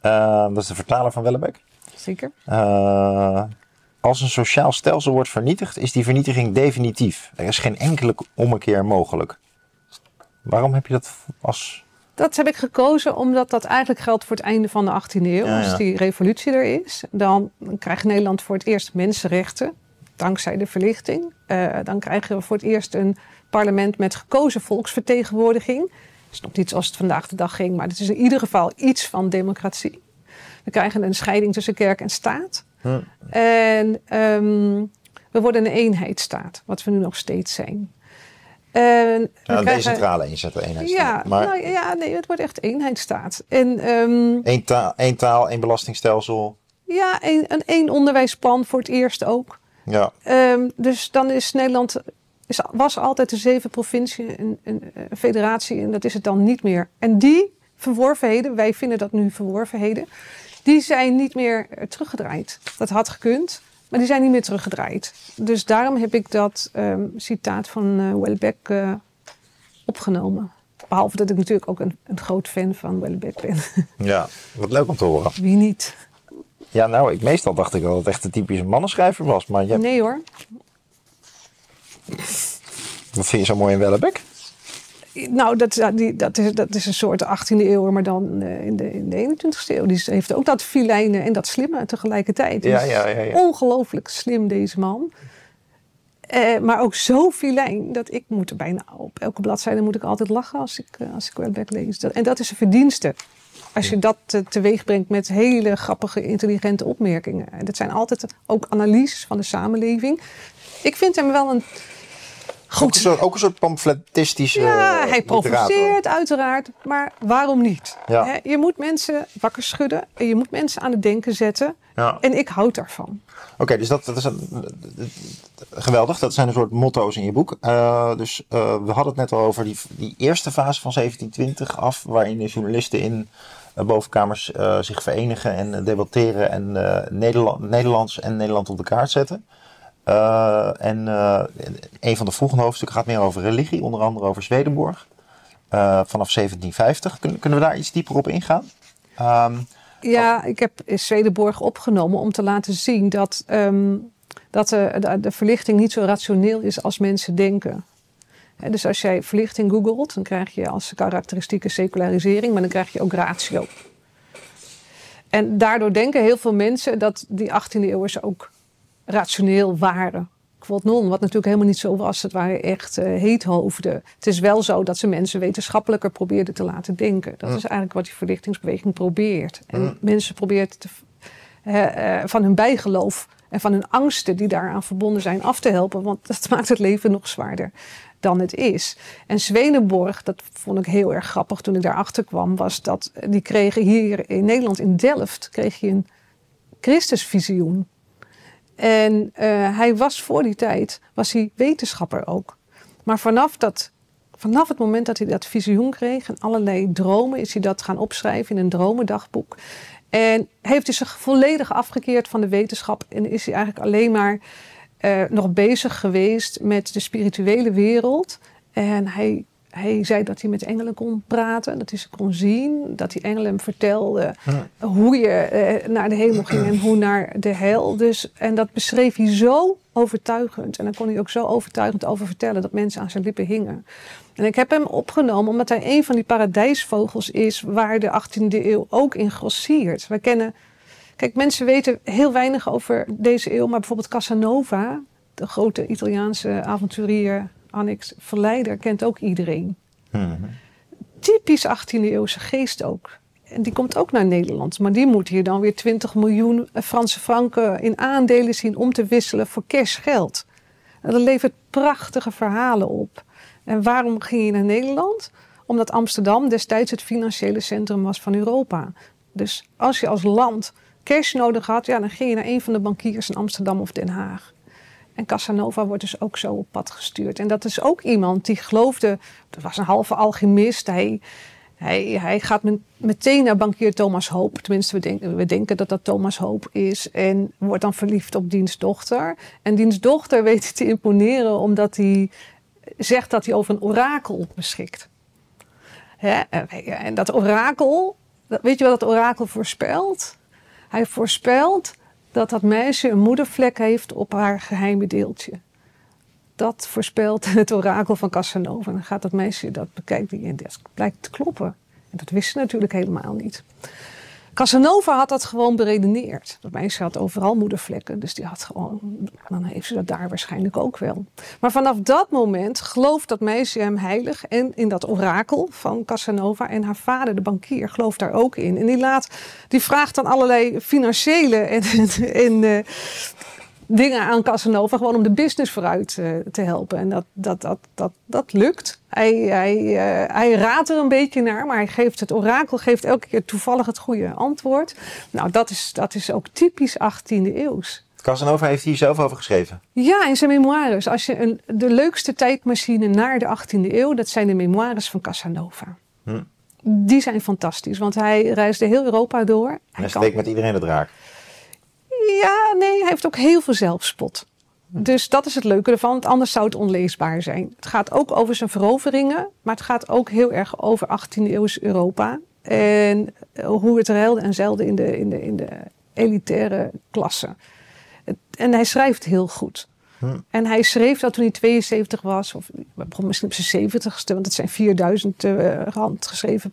Ehm, dat is de vertaler van Wellebeck. Zeker. Eh, als een sociaal stelsel wordt vernietigd, is die vernietiging definitief. Er is geen enkele ommekeer mogelijk. Waarom heb je dat als... Dat heb ik gekozen omdat dat eigenlijk geldt voor het einde van de 18e eeuw. Ja, ja. Als die revolutie er is, dan krijgt Nederland voor het eerst mensenrechten. Dankzij de verlichting. Eh, dan krijgen we voor het eerst een parlement met gekozen volksvertegenwoordiging. Het is nog niet zoals het vandaag de dag ging, maar het is in ieder geval iets van democratie. We krijgen een scheiding tussen kerk en staat. En ehm, we worden een eenheidsstaat, wat we nu nog steeds zijn. En we Ja, een decentrale inzet, eenheid. ja, maar nou, ja, nee, het wordt echt eenheidsstaat. En ehm, één, taal, één taal, één belastingstelsel. ja, een, een één onderwijsplan voor het eerst ook. Ja, Ehm, dus dan is Nederland, is, was altijd de zeven provincie een, een, een federatie en dat is het dan niet meer. En die verworvenheden, wij vinden dat nu verworvenheden, die zijn niet meer eh, teruggedraaid. Dat had gekund, maar die zijn niet meer teruggedraaid. Dus daarom heb ik dat ehm, citaat van Welbeck eh, opgenomen. Behalve dat ik natuurlijk ook een, een groot fan van Welbeck ben. ja, wat leuk om te horen. Wie niet? Ja, nou, ik, meestal dacht ik dat het echt een typische mannenschrijver was. Maar je, Nee hoor. wat vind je zo mooi in Wellebeck? Nou, dat, die, dat, is, dat is een soort 18e eeuw, maar dan eh, in, de, in de 21e eeuw. Die heeft ook dat filijne en dat slimme tegelijkertijd. Ja, ja, ja, ja. Ongelooflijk slim, deze man. Eh, maar ook zo filijn dat ik moet er bijna op elke bladzijde moet ik altijd lachen als ik, eh, als ik Welbeck lees. Dat, en dat is een verdienste. Als je dat te, teweeg brengt met hele grappige, intelligente opmerkingen. En dat zijn altijd ook analyses van de samenleving. Ik vind hem wel een Ook een goed soort, ook een soort pamfletistische ja, hij provoceert uiteraard, maar waarom niet? Ja. Je moet mensen wakker schudden en je moet mensen aan het denken zetten. Ja. En ik houd daarvan. Oké, dus dat, dat is een, geweldig. Dat zijn een soort motto's in je boek. Eh, dus eh, we hadden het net al over die, die eerste fase van 1720 af, waarin de journalisten in bovenkamers eh, zich verenigen en eh, debatteren en eh, Nederland, Nederlands en Nederland op de kaart zetten. Eh, en eh, een van de volgende hoofdstukken gaat meer over religie, onder andere over Zwedenborg. eh, vanaf 1750. Kunnen, kunnen we daar iets dieper op ingaan? Ehm, Ja, ik heb Swedenborg opgenomen om te laten zien dat, ehm, dat de, de, de verlichting niet zo rationeel is als mensen denken. Dus als jij verlichting googelt, dan krijg je als karakteristieke secularisering, maar dan krijg je ook ratio. En daardoor denken heel veel mensen dat die 18e eeuwers ook rationeel waren. Quod non, wat natuurlijk helemaal niet zo was. Het waren echt eh heethoofden. Het is wel zo dat ze mensen wetenschappelijker probeerden te laten denken. Dat Mm. is eigenlijk wat die verlichtingsbeweging probeert. En Mm. mensen probeert te, eh, van hun bijgeloof en van hun angsten die daaraan verbonden zijn af te helpen. Want dat maakt het leven nog zwaarder dan het is. En Swedenborg, dat vond ik heel erg grappig toen ik daarachter kwam, was dat die kregen hier in Nederland, in Delft, kreeg je een Christusvisioen. En eh, hij was voor die tijd, was hij wetenschapper ook. Maar vanaf, dat, vanaf het moment dat hij dat visioen kreeg en allerlei dromen, is hij dat gaan opschrijven in een dromendagboek. En heeft hij zich volledig afgekeerd van de wetenschap en is hij eigenlijk alleen maar eh, nog bezig geweest met de spirituele wereld. En hij, hij zei dat hij met engelen kon praten, dat hij ze kon zien, dat die engelen hem vertelden hoe je eh, naar de hemel ging en hoe naar de hel. Dus, en dat beschreef hij zo overtuigend. En daar kon hij ook zo overtuigend over vertellen dat mensen aan zijn lippen hingen. En ik heb hem opgenomen omdat hij een van die paradijsvogels is waar de 18e eeuw ook in grossiert. We kennen, kijk, mensen weten heel weinig over deze eeuw, maar bijvoorbeeld Casanova, de grote Italiaanse avonturier, Annex Verleider, kent ook iedereen mhm. typisch 18e eeuwse geest ook. En die komt ook naar Nederland. Maar die moet hier dan weer 20 miljoen eh, Franse franken in aandelen zien om te wisselen voor cash geld. En dat levert prachtige verhalen op. En waarom ging je naar Nederland? Omdat Amsterdam destijds het financiële centrum was van Europa. Dus als je als land cash nodig had, ja, dan ging je naar een van de bankiers in Amsterdam of Den Haag. En Casanova wordt dus ook zo op pad gestuurd. En dat is ook iemand die geloofde, dat was een halve alchemist. Hij, hij, hij gaat met- meteen naar bankier Thomas Hoop. Tenminste, we denken, we denken dat dat Thomas Hoop is. En wordt dan verliefd op diens dochter. En diens dochter weet hij te imponeren omdat hij zegt dat hij over een orakel beschikt. Hè? En dat orakel, weet je wat dat orakel voorspelt? Hij voorspelt dat dat meisje een moedervlek heeft op haar geheime deeltje. Dat voorspelt het orakel van Casanova. En dan gaat dat meisje, dat bekijkt en dat blijkt te kloppen. En dat wist ze natuurlijk helemaal niet. Casanova had dat gewoon beredeneerd. Dat meisje had overal moedervlekken, dus die had gewoon, dan heeft ze dat daar waarschijnlijk ook wel. Maar vanaf dat moment gelooft dat meisje hem heilig en in dat orakel van Casanova en haar vader, de bankier, gelooft daar ook in. En die laat, die vraagt dan allerlei financiële en, en eh, dingen aan Casanova gewoon om de business vooruit eh, te helpen. En dat, dat, dat, dat, dat lukt. Hij, hij, eh, hij raadt er een beetje naar, maar hij geeft het orakel geeft elke keer toevallig het goede antwoord. Nou, dat is, dat is ook typisch 18e eeuws. Casanova heeft hier zelf over geschreven. Ja, in zijn memoires. Als je een, de leukste tijdmachine naar de 18e eeuw, dat zijn de memoires van Casanova. Hm. Die zijn fantastisch, want hij reisde heel Europa door. En Hij hij kan- steekt met iedereen het raak. Ja, nee, hij heeft ook heel veel zelfspot. Dus dat is het leuke ervan, want anders zou het onleesbaar zijn. Het gaat ook over zijn veroveringen, maar het gaat ook heel erg over 18e eeuws Europa. En eh, hoe het ruilde en zeilde in de, in de, in de elitaire klasse. En hij schrijft heel goed. Hm. En hij schreef dat toen hij 72 was, of begon misschien op zijn 70ste, want het zijn 4000 eh, handgeschreven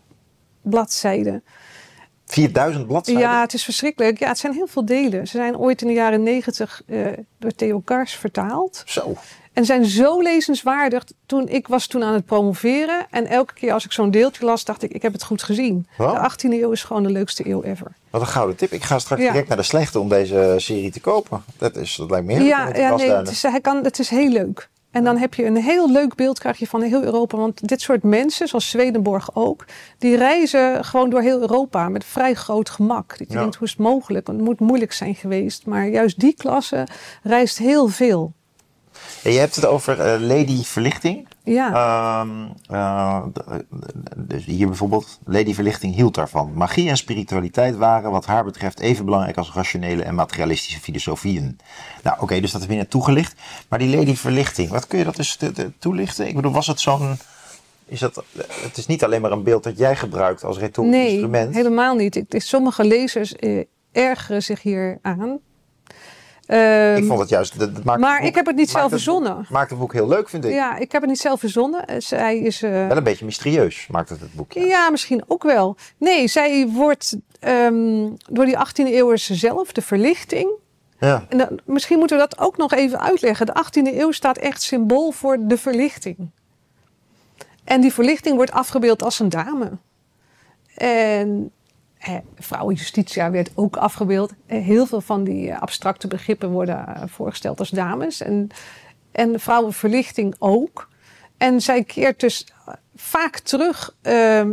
bladzijden. 4000 bladzijden. Ja, het is verschrikkelijk. Ja, het zijn heel veel delen. Ze zijn ooit in de jaren negentig eh, door Theo Kars vertaald. Zo. En zijn zo lezenswaardig. Toen, ik was toen aan het promoveren. En elke keer als ik zo'n deeltje las, dacht ik, ik heb het goed gezien. Wow. De 18e eeuw is gewoon de leukste eeuw ever. Wat een gouden tip. Ik ga straks Ja. direct naar de slechte om deze serie te kopen. Dat, is, dat lijkt me heel Ja, ja nee, het is, hij kan, het is heel leuk. En dan heb je een heel leuk beeld krijg je van heel Europa. Want dit soort mensen, zoals Swedenborg ook, die reizen gewoon door heel Europa met vrij groot gemak. Dat je Ja. denkt, hoe is het mogelijk? Want het moet moeilijk zijn geweest. Maar juist die klasse reist heel veel. Ja, je hebt het over eh, Lady Verlichting. Ja, d- dus hier bijvoorbeeld, Lady Verlichting hield daarvan. Magie en spiritualiteit waren wat haar betreft even belangrijk als rationele en materialistische filosofieën. Nou oké, dus dat heb je net toegelicht. Maar die Lady Verlichting, wat kun je dat dus te- te- toelichten? Ik bedoel, was het zo'n Is dat, het is niet alleen maar een beeld dat jij gebruikt als retorisch Nee, instrument. helemaal niet. Ik, sommige lezers eh, ergeren zich hier aan. Ehm, ik vond het juist. Dat, dat maakt maar boek- ik heb het niet zelf het boek- verzonnen. Maakt het boek heel leuk, vind ik. Ja, ik heb het niet zelf verzonnen. Eh, Zij is. eh, Wel een beetje mysterieus maakt het het boekje. ja, misschien ook wel. Nee, zij wordt ehm, door die 18e eeuwers zelf, de verlichting. Ja. En dan- misschien moeten we dat ook nog even uitleggen. De 18e eeuw staat echt symbool voor de verlichting. En die verlichting wordt afgebeeld als een dame. En eh, vrouwen justitia werd ook afgebeeld. Eh, heel veel van die eh, abstracte begrippen worden eh, voorgesteld als dames. En, en vrouwenverlichting ook. En zij keert dus vaak terug,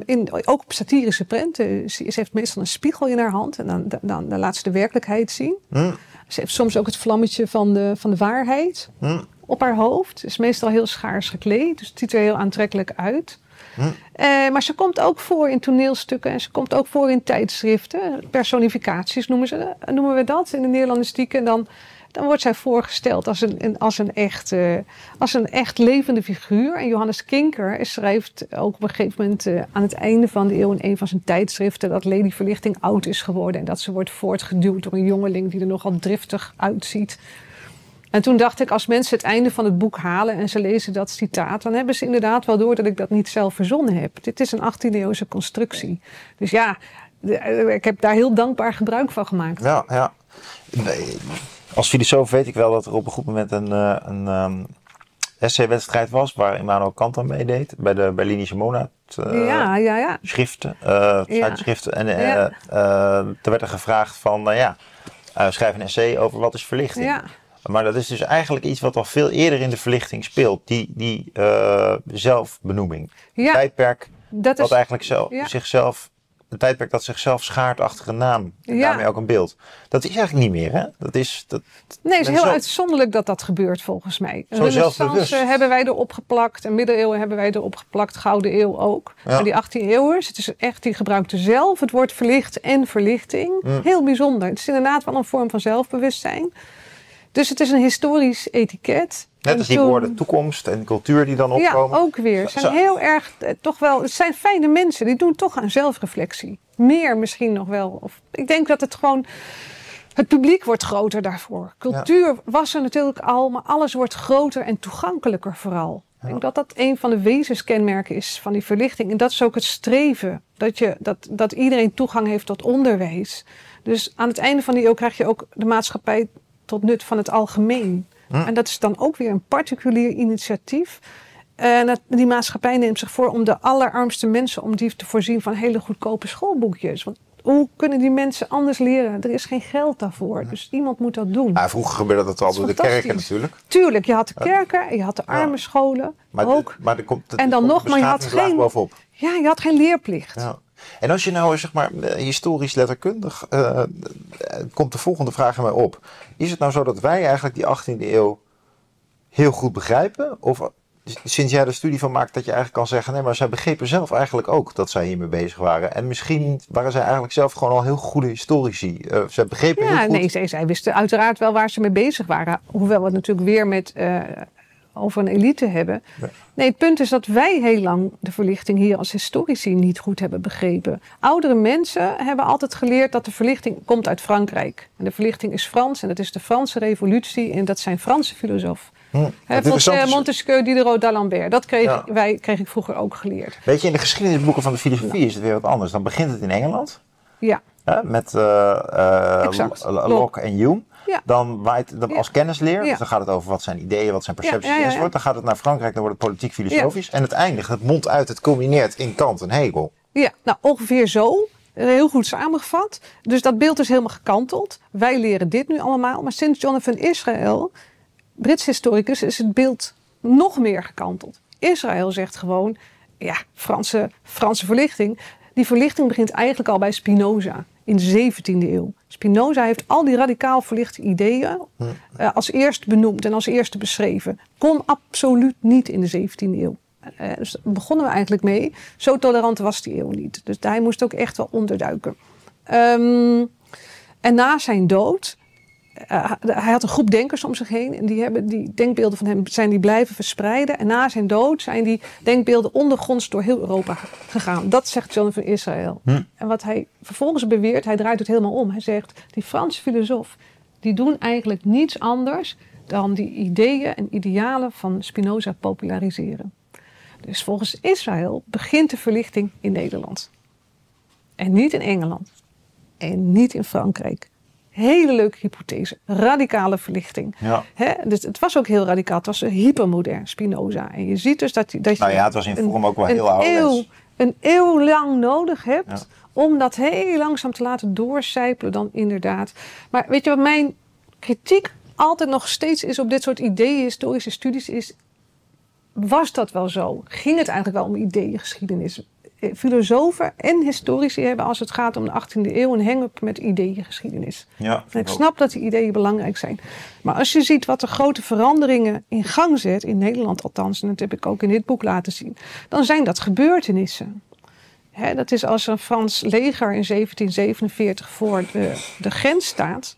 in, ook op satirische prenten. Ze, heeft meestal een spiegel in haar hand en dan, dan, dan laat ze de werkelijkheid zien. Hm, Ze heeft soms ook het vlammetje van de, van de waarheid hm, op haar hoofd. Ze is meestal heel schaars gekleed, dus het ziet er heel aantrekkelijk uit. Hm. Eh, maar ze komt ook voor in toneelstukken en ze komt ook voor in tijdschriften. Personificaties noemen, ze, noemen we dat in de Nederlandistiek. En dan, dan wordt zij voorgesteld als een, als, een echt, eh, als een echt levende figuur. En Johannes Kinker schrijft ook op een gegeven moment eh, aan het einde van de eeuw in een van zijn tijdschriften dat Lady Verlichting oud is geworden. En dat ze wordt voortgeduwd door een jongeling die er nogal driftig uitziet. En toen dacht ik, als mensen het einde van het boek halen en ze lezen dat citaat, dan hebben ze inderdaad wel door dat ik dat niet zelf verzonnen heb. Dit is een 18e-eeuwse constructie. Dus ja, eh, ik heb daar heel dankbaar gebruik van gemaakt. Ja, ja. Nee, Als filosoof weet ik wel dat er op een goed moment een, eh, een ehm, essay-wedstrijd was waar Immanuel Kant aan meedeed bij de Berlinische Monat. eh, ja, ja, ja. Schriften, tijdschriften. En Ja. eh, er werd er gevraagd van, nou ja, schrijf een essay over wat is verlichting. ja. Maar dat is dus eigenlijk iets wat al veel eerder in de verlichting speelt. Die, die eh, zelfbenoeming. Een Ja, tijdperk dat is. eigenlijk ja. zichzelf... Een tijdperk dat zichzelf schaart achter een naam. En Ja. daarmee ook een beeld. Dat is eigenlijk niet meer, hè? Dat is... Dat, Nee, het is heel zo- uitzonderlijk dat dat gebeurt volgens mij. Zo Renaissance hebben wij erop geplakt. En middeleeuwen hebben wij erop geplakt. Gouden eeuw ook. Ja. Maar die 18e eeuwers, het is echt, die gebruikten zelf het woord verlicht en verlichting. Mm. Heel bijzonder. Het is inderdaad wel een vorm van zelfbewustzijn. Dus het is een historisch etiket. net als die woorden toekomst en cultuur die dan Ja, opkomen. ook weer. Het zijn heel erg, eh, toch wel, het zijn fijne mensen. Die doen toch aan zelfreflectie. Meer misschien nog wel. Of, ik denk dat het gewoon, het publiek wordt groter daarvoor. Cultuur was er natuurlijk al, maar alles wordt groter en toegankelijker vooral. Ik denk dat dat een van de wezenskenmerken is van die verlichting. En dat is ook het streven. Dat, je, dat, dat iedereen toegang heeft tot onderwijs. Dus aan het einde van die eeuw krijg je ook de maatschappij tot nut van het algemeen. Hm. En dat is dan ook weer een particulier initiatief. En dat, die maatschappij neemt zich voor om de allerarmste mensen... om die te voorzien van hele goedkope schoolboekjes. Want hoe kunnen die mensen anders leren? Er is geen geld daarvoor. Dus iemand moet dat doen. Ja, vroeger gebeurde dat al door de kerken natuurlijk. Tuurlijk, je had de kerken en je had de arme scholen Maar, ook. maar er komt, er En dan nog, maar je had geen- bovenop. Ja, je had geen leerplicht. Ja. En als je nou zeg maar eh, historisch letterkundig, eh, eh, komt de volgende vraag in mij op. Is het nou zo dat wij eigenlijk die 18e eeuw heel goed begrijpen? Of sinds jij er studie van maakt dat je eigenlijk kan zeggen, nee, maar zij begrepen zelf eigenlijk ook dat zij hiermee bezig waren. En misschien waren zij eigenlijk zelf gewoon al heel goede historici. Eh zij begrepen heel Ja, goed. nee, zij, zij wisten uiteraard wel waar ze mee bezig waren. Hoewel we het natuurlijk weer met, over een elite hebben. Nee, het punt is dat wij heel lang de verlichting hier als historici niet goed hebben begrepen. Oudere mensen hebben altijd geleerd dat de verlichting komt uit Frankrijk. En de verlichting is Frans en dat is de Franse revolutie en dat zijn Franse filosofen. Hm. Eh, Montesquieu, Diderot, d'Alembert. Dat kreeg, Ja. wij, kreeg ik vroeger ook geleerd. Weet je, in de geschiedenisboeken van de filosofie is het weer wat anders. Dan begint het in Engeland. Ja, met eh, eh. Locke en Hume. Ja. Dan waait dan als kennisleer. Dus dan gaat het over wat zijn ideeën, wat zijn percepties enzovoort. Dan gaat het naar Frankrijk, dan wordt het politiek filosofisch. En het eindigt, het mondt uit, het culmineert in Kant en Hegel. Ja, nou ongeveer zo. Heel goed samengevat. Dus dat beeld is helemaal gekanteld. Wij leren dit nu allemaal. Maar sinds Jonathan Israel, Brits historicus, is het beeld nog meer gekanteld. Israël zegt gewoon, ja, Franse, Franse verlichting. Die verlichting begint eigenlijk al bij Spinoza in de 17e eeuw. Spinoza heeft al die radicaal verlichte ideeën eh, als eerst benoemd en als eerste beschreven. Kon absoluut niet in de 17e eeuw. Eh, dus daar begonnen we eigenlijk mee. Zo tolerant was die eeuw niet. Dus hij moest ook echt wel onderduiken. Ehm, en na zijn dood eh, hij had een groep denkers om zich heen. En die, hebben, die denkbeelden van hem zijn die blijven verspreiden. En na zijn dood zijn die denkbeelden ondergronds door heel Europa gegaan. Dat zegt Jonathan Israël. Hm. En wat hij vervolgens beweert, hij draait het helemaal om. Hij zegt, die Franse filosoof, die doen eigenlijk niets anders dan die ideeën en idealen van Spinoza populariseren. Dus volgens Israël begint de verlichting in Nederland. En niet in Engeland. En niet in Frankrijk. Hele leuke hypothese. Radicale verlichting. Ja. Hè? Dus het was ook heel radicaal. Het was hypermodern Spinoza. En je ziet dus dat, die- dat je Nou ja, het was in een- vorm ook wel heel ouderwets. eeuw, een eeuw lang nodig hebt Ja. om dat heel langzaam te laten doorcijpelen dan inderdaad. Maar weet je wat mijn kritiek altijd nog steeds is op dit soort ideeën, historische studies, is was dat wel zo? Ging het eigenlijk wel om ideeëngeschiedenis? Eh, Filosofen en historici hebben als het gaat om de 18e eeuw een hang-up met ideeëngeschiedenis. Ja, En ik snap dat die ideeën belangrijk zijn. Maar als je ziet wat de grote veranderingen in gang zet, in Nederland althans, en dat heb ik ook in dit boek laten zien, dan zijn dat gebeurtenissen. Hè, dat is als een Frans leger in 1747 voor de, de grens staat,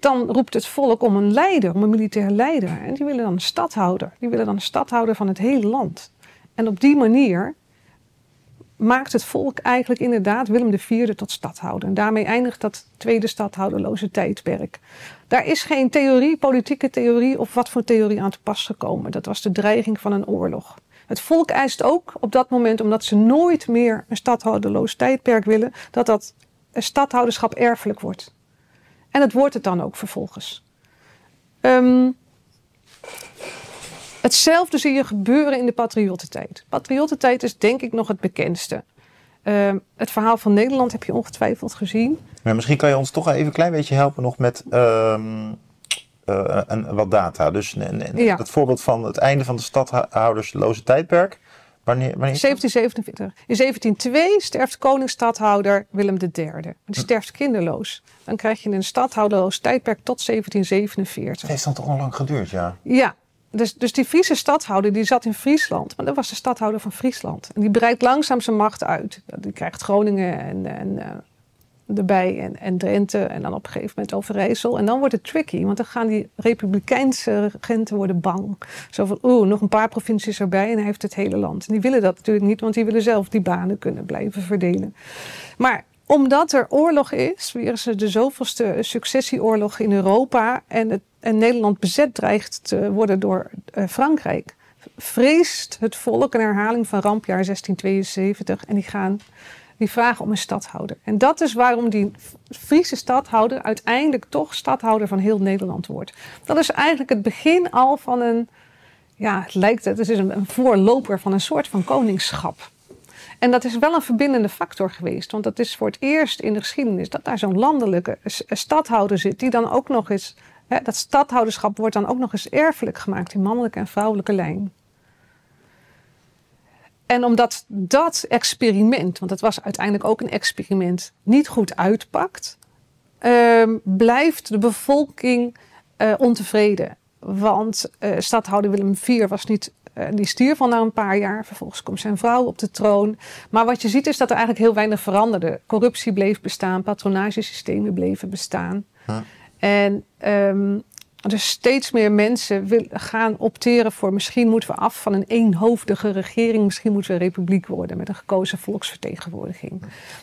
dan roept het volk om een leider, om een militair leider. En die willen dan een stadhouder. Die willen dan een stadhouder van het hele land. En op die manier maakt het volk eigenlijk inderdaad Willem IV tot stadhouder. En daarmee eindigt dat tweede stadhouderloze tijdperk. Daar is geen theorie, politieke theorie of wat voor theorie aan te pas gekomen. Dat was de dreiging van een oorlog. Het volk eist ook op dat moment, omdat ze nooit meer een stadhouderloos tijdperk willen, dat dat stadhouderschap erfelijk wordt. En dat wordt het dan ook vervolgens. Ehm, hetzelfde zie je gebeuren in de patriottentijd. Patriottentijd is denk ik nog het bekendste. Ehm, het verhaal van Nederland heb je ongetwijfeld gezien. Maar misschien kan je ons toch even een klein beetje helpen nog met ehm, eh, een, wat data. Dus een- een- Ja. het voorbeeld van het einde van de stadhoudersloze tijdperk. Wanneer, wanneer is dat? 1747. In 1702 sterft koning-stadhouder Willem III. Die sterft kinderloos. Dan krijg je een stadhouderloos tijdperk tot 1747. Het heeft dan toch al lang geduurd, ja. Ja, dus, dus die Friese stadhouder die zat in Friesland. Maar dat was de stadhouder van Friesland. En die breidt langzaam zijn macht uit. Die krijgt Groningen en, en, eh, erbij en, en Drenthe. En dan op een gegeven moment Overijssel. En dan wordt het tricky. Want dan gaan die republikeinse regenten worden bang. Zo van, oeh, nog een paar provincies erbij en hij heeft het hele land. En die willen dat natuurlijk niet. Want die willen zelf die banen kunnen blijven verdelen. Maar omdat er oorlog is, weer is de zoveelste successieoorlog in Europa en, het, en Nederland bezet dreigt te worden door eh, Frankrijk, vreest het volk een herhaling van rampjaar 1672 en die gaan die vragen om een stadhouder. En dat is waarom die Friese stadhouder uiteindelijk toch stadhouder van heel Nederland wordt. Dat is eigenlijk het begin al van een, ja, het lijkt het, het is een voorloper van een soort van koningschap. En dat is wel een verbindende factor geweest. Want dat is voor het eerst in de geschiedenis dat daar zo'n landelijke s- stadhouder zit. Die dan ook nog eens. Hè, dat stadhouderschap wordt dan ook nog eens erfelijk gemaakt in mannelijke en vrouwelijke lijn. En omdat dat experiment, want het was uiteindelijk ook een experiment, niet goed uitpakt, ehm, blijft de bevolking eh, ontevreden. Want eh stadhouder Willem IV was niet, eh, die stierf al na een paar jaar. Vervolgens komt zijn vrouw op de troon. Maar wat je ziet is dat er eigenlijk heel weinig veranderde. Corruptie bleef bestaan, patronagesystemen bleven bestaan. Huh. En ehm, dus steeds meer mensen wil, gaan opteren voor misschien moeten we af van een eenhoofdige regering. Misschien moeten we een republiek worden met een gekozen volksvertegenwoordiging.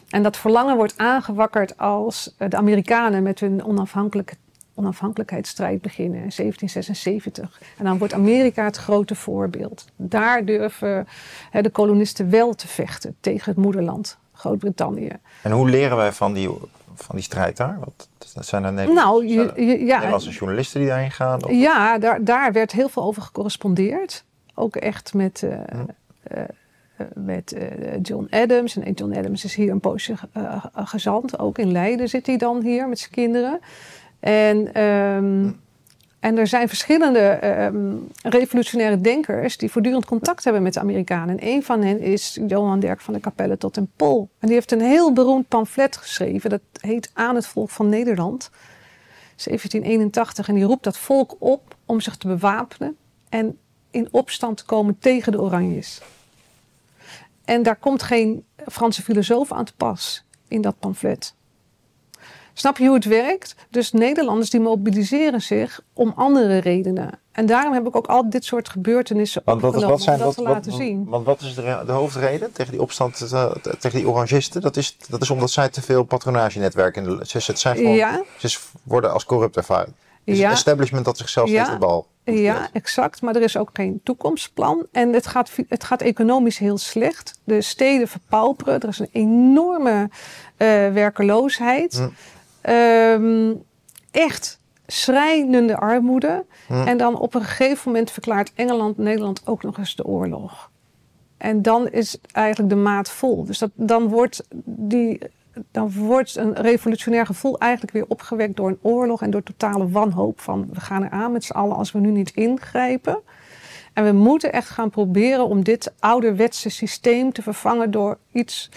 En dat verlangen wordt aangewakkerd als eh, de Amerikanen met hun onafhankelijke onafhankelijkheidsstrijd beginnen in 1776. En dan wordt Amerika het grote voorbeeld. Daar durven hè, de kolonisten wel te vechten tegen het moederland, Groot-Brittannië. En hoe leren wij van die, van die strijd daar? Wat, zijn er Nederlandse, Nou, je- er je- ja. Nederlandse journalisten die daarheen gaan? Of- Ja, daar, daar werd heel veel over gecorrespondeerd. Ook echt met, eh, eh, eh, met John Adams. En John Adams is hier een poosje gezant. Ook in Leiden zit hij dan hier met zijn kinderen. En, ehm, en er zijn verschillende ehm, revolutionaire denkers die voortdurend contact hebben met de Amerikanen. En een van hen is Johan Dirk van der Capelle tot en Pol. En die heeft een heel beroemd pamflet geschreven. Dat heet Aan het volk van Nederland. 1781. En die roept dat volk op om zich te bewapenen en in opstand te komen tegen de Oranjes. En daar komt geen Franse filosoof aan te pas in dat pamflet. Snap je hoe het werkt? Dus Nederlanders die mobiliseren zich om andere redenen. En daarom heb ik ook al dit soort gebeurtenissen Want wat, wat zijn om dat wat, te wat- laten zien. Want wat is de, de hoofdreden tegen die opstand eh, tegen die orangisten? Dat is, dat is omdat zij te veel patronagenetwerken in de. Ze, het zijn gewoon, Ja, ze worden als corrupt ervaren. Het is Ja. een establishment dat zichzelf Ja. de bal. ja, exact. Maar er is ook geen toekomstplan. En het gaat, het gaat economisch heel slecht. De steden verpauperen. Er is een enorme eh, werkeloosheid. Hm. Ehm, echt schrijnende armoede. Hm. En dan op een gegeven moment verklaart Engeland Nederland ook nog eens de oorlog. En dan is eigenlijk de maat vol. Dus dat, dan, wordt die, dan wordt een revolutionair gevoel eigenlijk weer opgewekt door een oorlog en door totale wanhoop van we gaan eraan met z'n allen als we nu niet ingrijpen. En we moeten echt gaan proberen om dit ouderwetse systeem te vervangen door iets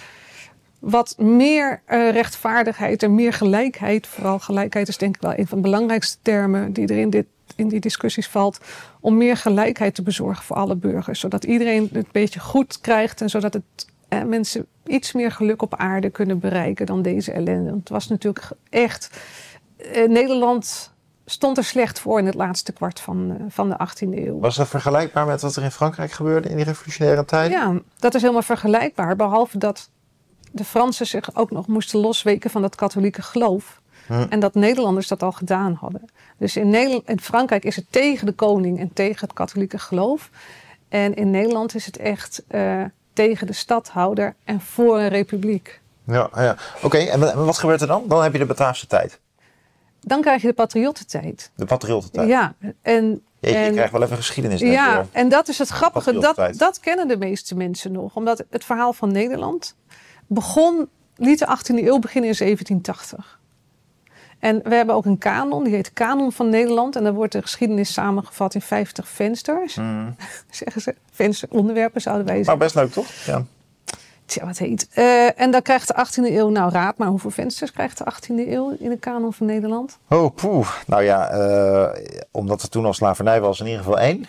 wat meer eh, rechtvaardigheid en meer gelijkheid, vooral gelijkheid is denk ik wel een van de belangrijkste termen die er in, dit, in die discussies valt, om meer gelijkheid te bezorgen voor alle burgers. Zodat iedereen het een beetje goed krijgt en zodat het, eh, mensen iets meer geluk op aarde kunnen bereiken dan deze ellende. Want het was natuurlijk echt, eh, Nederland stond er slecht voor in het laatste kwart van, van de 18e eeuw. Was dat vergelijkbaar met wat er in Frankrijk gebeurde in die revolutionaire tijd? Ja, dat is helemaal vergelijkbaar. Behalve dat de Fransen zich ook nog moesten losweken van dat katholieke geloof. Hm. En dat Nederlanders dat al gedaan hadden. Dus in, Nederland, in Frankrijk is het tegen de koning en tegen het katholieke geloof. En in Nederland is het echt eh, tegen de stadhouder en voor een republiek. Ja, ja. Oké, en wat- gebeurt er dan? Dan heb je de Bataafse tijd. Dan krijg je de patriottentijd. De patriottentijd. Ja, en, Jeetje, je en- krijgt wel even geschiedenis. Ja, en dat is het grappige. Dat, dat kennen de meeste mensen nog. Omdat het verhaal van Nederland begon, liet de 18e eeuw beginnen in 1780. En we hebben ook een kanon, die heet Kanon van Nederland. En daar wordt de geschiedenis samengevat in 50 vensters. Mm. Zeggen ze, venster onderwerpen zouden wij Maar zeggen. best leuk, toch? Ja. Tja, wat heet. Eh, en dan krijgt de 18e eeuw, nou raad maar hoeveel vensters krijgt de 18e eeuw in de kanon van Nederland? Oh, poeh. Nou ja, eh, omdat er toen al slavernij was, in ieder geval één.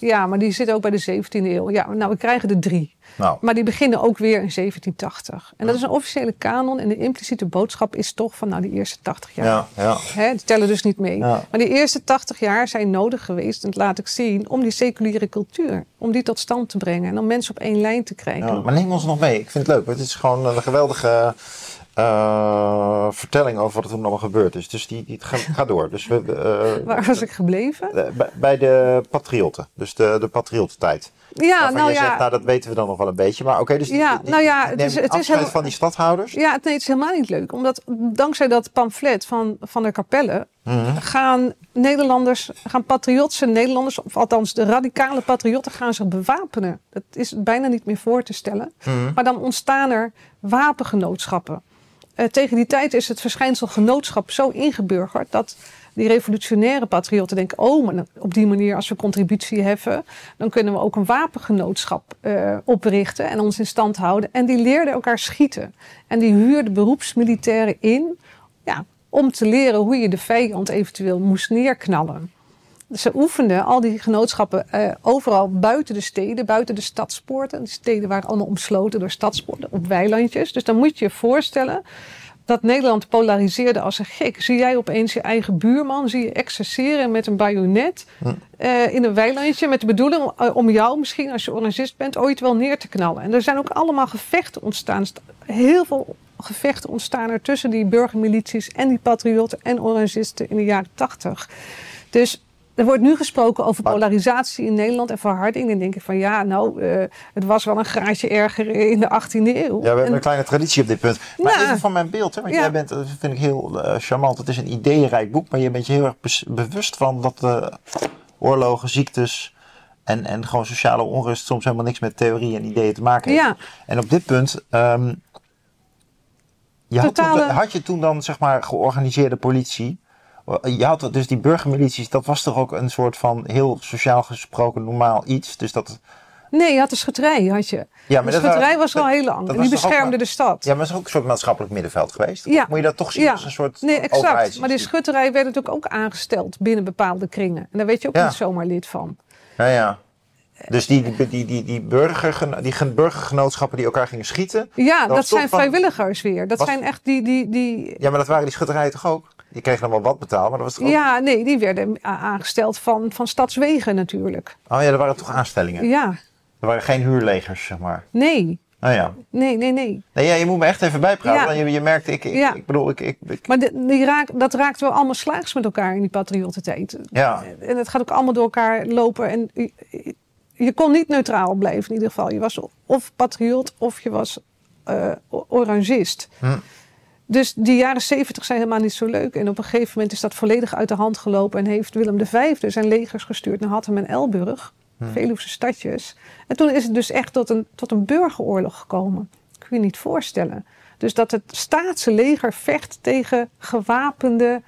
Ja, maar die zit ook bij de 17e eeuw. Ja, nou we krijgen er drie. Nou, Maar die beginnen ook weer in 1780. En dat is een officiële kanon. En de impliciete boodschap is toch van nou die eerste 80 jaar. ja, ja. Hè, die tellen dus niet mee. Ja. Maar die eerste 80 jaar zijn nodig geweest, en dat laat ik zien, om die seculiere cultuur, om die tot stand te brengen. En om mensen op één lijn te krijgen. Ja, maar neem ons nog mee. Ik vind het leuk. Het is gewoon een geweldige eh, vertelling over wat er toen allemaal gebeurd is. Dus die, die ga, ga door. Dus we, eh, Waar was ik gebleven? eh, bij, bij de patriotten. Dus de, de patriottentijd. Ja, Waarvan nou ja. zegt, nou dat weten we dan nog wel een beetje. Maar oké, dus die, Ja, die- nou ja, het is- het is heel- van die stadhouders. Ja, nee, het is helemaal niet leuk. Omdat dankzij dat pamflet van Van der Capelle Mhm. gaan Nederlanders, gaan patriotse Nederlanders, of althans de radicale patriotten, gaan zich bewapenen. Dat is bijna niet meer voor te stellen. Mhm. Maar dan ontstaan er wapengenootschappen. Eh, tegen die tijd is het verschijnsel genootschap zo ingeburgerd dat die revolutionaire patriotten denken: oh, maar op die manier, als we contributie heffen, dan kunnen we ook een wapengenootschap eh, oprichten en ons in stand houden. En die leerden elkaar schieten. En die huurden beroepsmilitairen in ja, om te leren hoe je de vijand eventueel moest neerknallen. Ze oefenden al die genootschappen eh, overal buiten de steden, buiten de stadspoorten. De steden waren allemaal omsloten door stadspoorten op weilandjes. Dus dan moet je je voorstellen dat Nederland polariseerde als een gek. Zie jij opeens je eigen buurman, zie je exerceren met een bajonet Hm. eh, in een weilandje met de bedoeling om, eh, om jou misschien, als je orangist bent, ooit wel neer te knallen. En er zijn ook allemaal gevechten ontstaan. St- Heel veel gevechten ontstaan er tussen die burgermilities en die patriotten en orangisten in de jaren tachtig. Dus er wordt nu gesproken over polarisatie in Nederland en verharding. En denk ik van ja, nou, eh, het was wel een graadje erger in de 18e eeuw. Ja, we hebben En- een kleine traditie op dit punt. Maar Ja. even van mijn beeld, hè, want Ja. jij bent, dat vind ik heel eh, charmant. Het is een ideeënrijk boek, maar je bent je heel erg bewust van dat eh, oorlogen, ziektes en, en gewoon sociale onrust soms helemaal niks met theorie en ideeën te maken heeft. Ja. En op dit punt, ehm, je had, toen- Totale- had je toen dan zeg maar georganiseerde politie? Je had dus die burgermilities, dat was toch ook een soort van heel sociaal gesproken normaal iets. Dus dat, Nee, je had de schutterij, had je. ja, de dat schutterij was al heel lang. En die ook beschermde maar- de stad. Ja, maar het is ook een soort maatschappelijk middenveld geweest. Ja. Moet je dat toch zien Ja. als een soort Nee, exact. Maar die schutterij werd natuurlijk ook aangesteld binnen bepaalde kringen. En daar werd je ook Ja. niet zomaar lid van. Ja, ja. Dus die, die, die, die, burger, die gen- burgergenootschappen die elkaar gingen schieten. Ja, dat, zijn van- vrijwilligers weer. Dat Was- zijn echt die, die, die Ja, maar dat waren die schutterijen toch ook? Die kregen dan wel wat betaald, maar dat was toch ook... ja, nee, die werden aangesteld van, van Stadswegen natuurlijk. Oh ja, dat waren toch aanstellingen? Ja, Er waren geen huurlegers, zeg maar. nee, Oh ja. nee, nee, nee. Nee, ja, je moet me echt even bijpraten. Ja. Je, je merkt, ik, ik, Ja. ik bedoel, ik, ik, ik- Maar de, die raak, dat raakt wel allemaal slaags met elkaar in die patriottentijd. ja. En het gaat ook allemaal door elkaar lopen. En je, kon niet neutraal blijven in ieder geval. Je was of patriot of je was o- orangist. Hm. Dus die jaren zeventig zijn helemaal niet zo leuk. En op een gegeven moment is dat volledig uit de hand gelopen. En heeft Willem V zijn legers gestuurd naar Hattem en Elburg. Hm. Veluwse stadjes. En toen is het dus echt tot een, tot een burgeroorlog gekomen. Kun je je niet voorstellen. Dus dat het staatse leger vecht tegen gewapende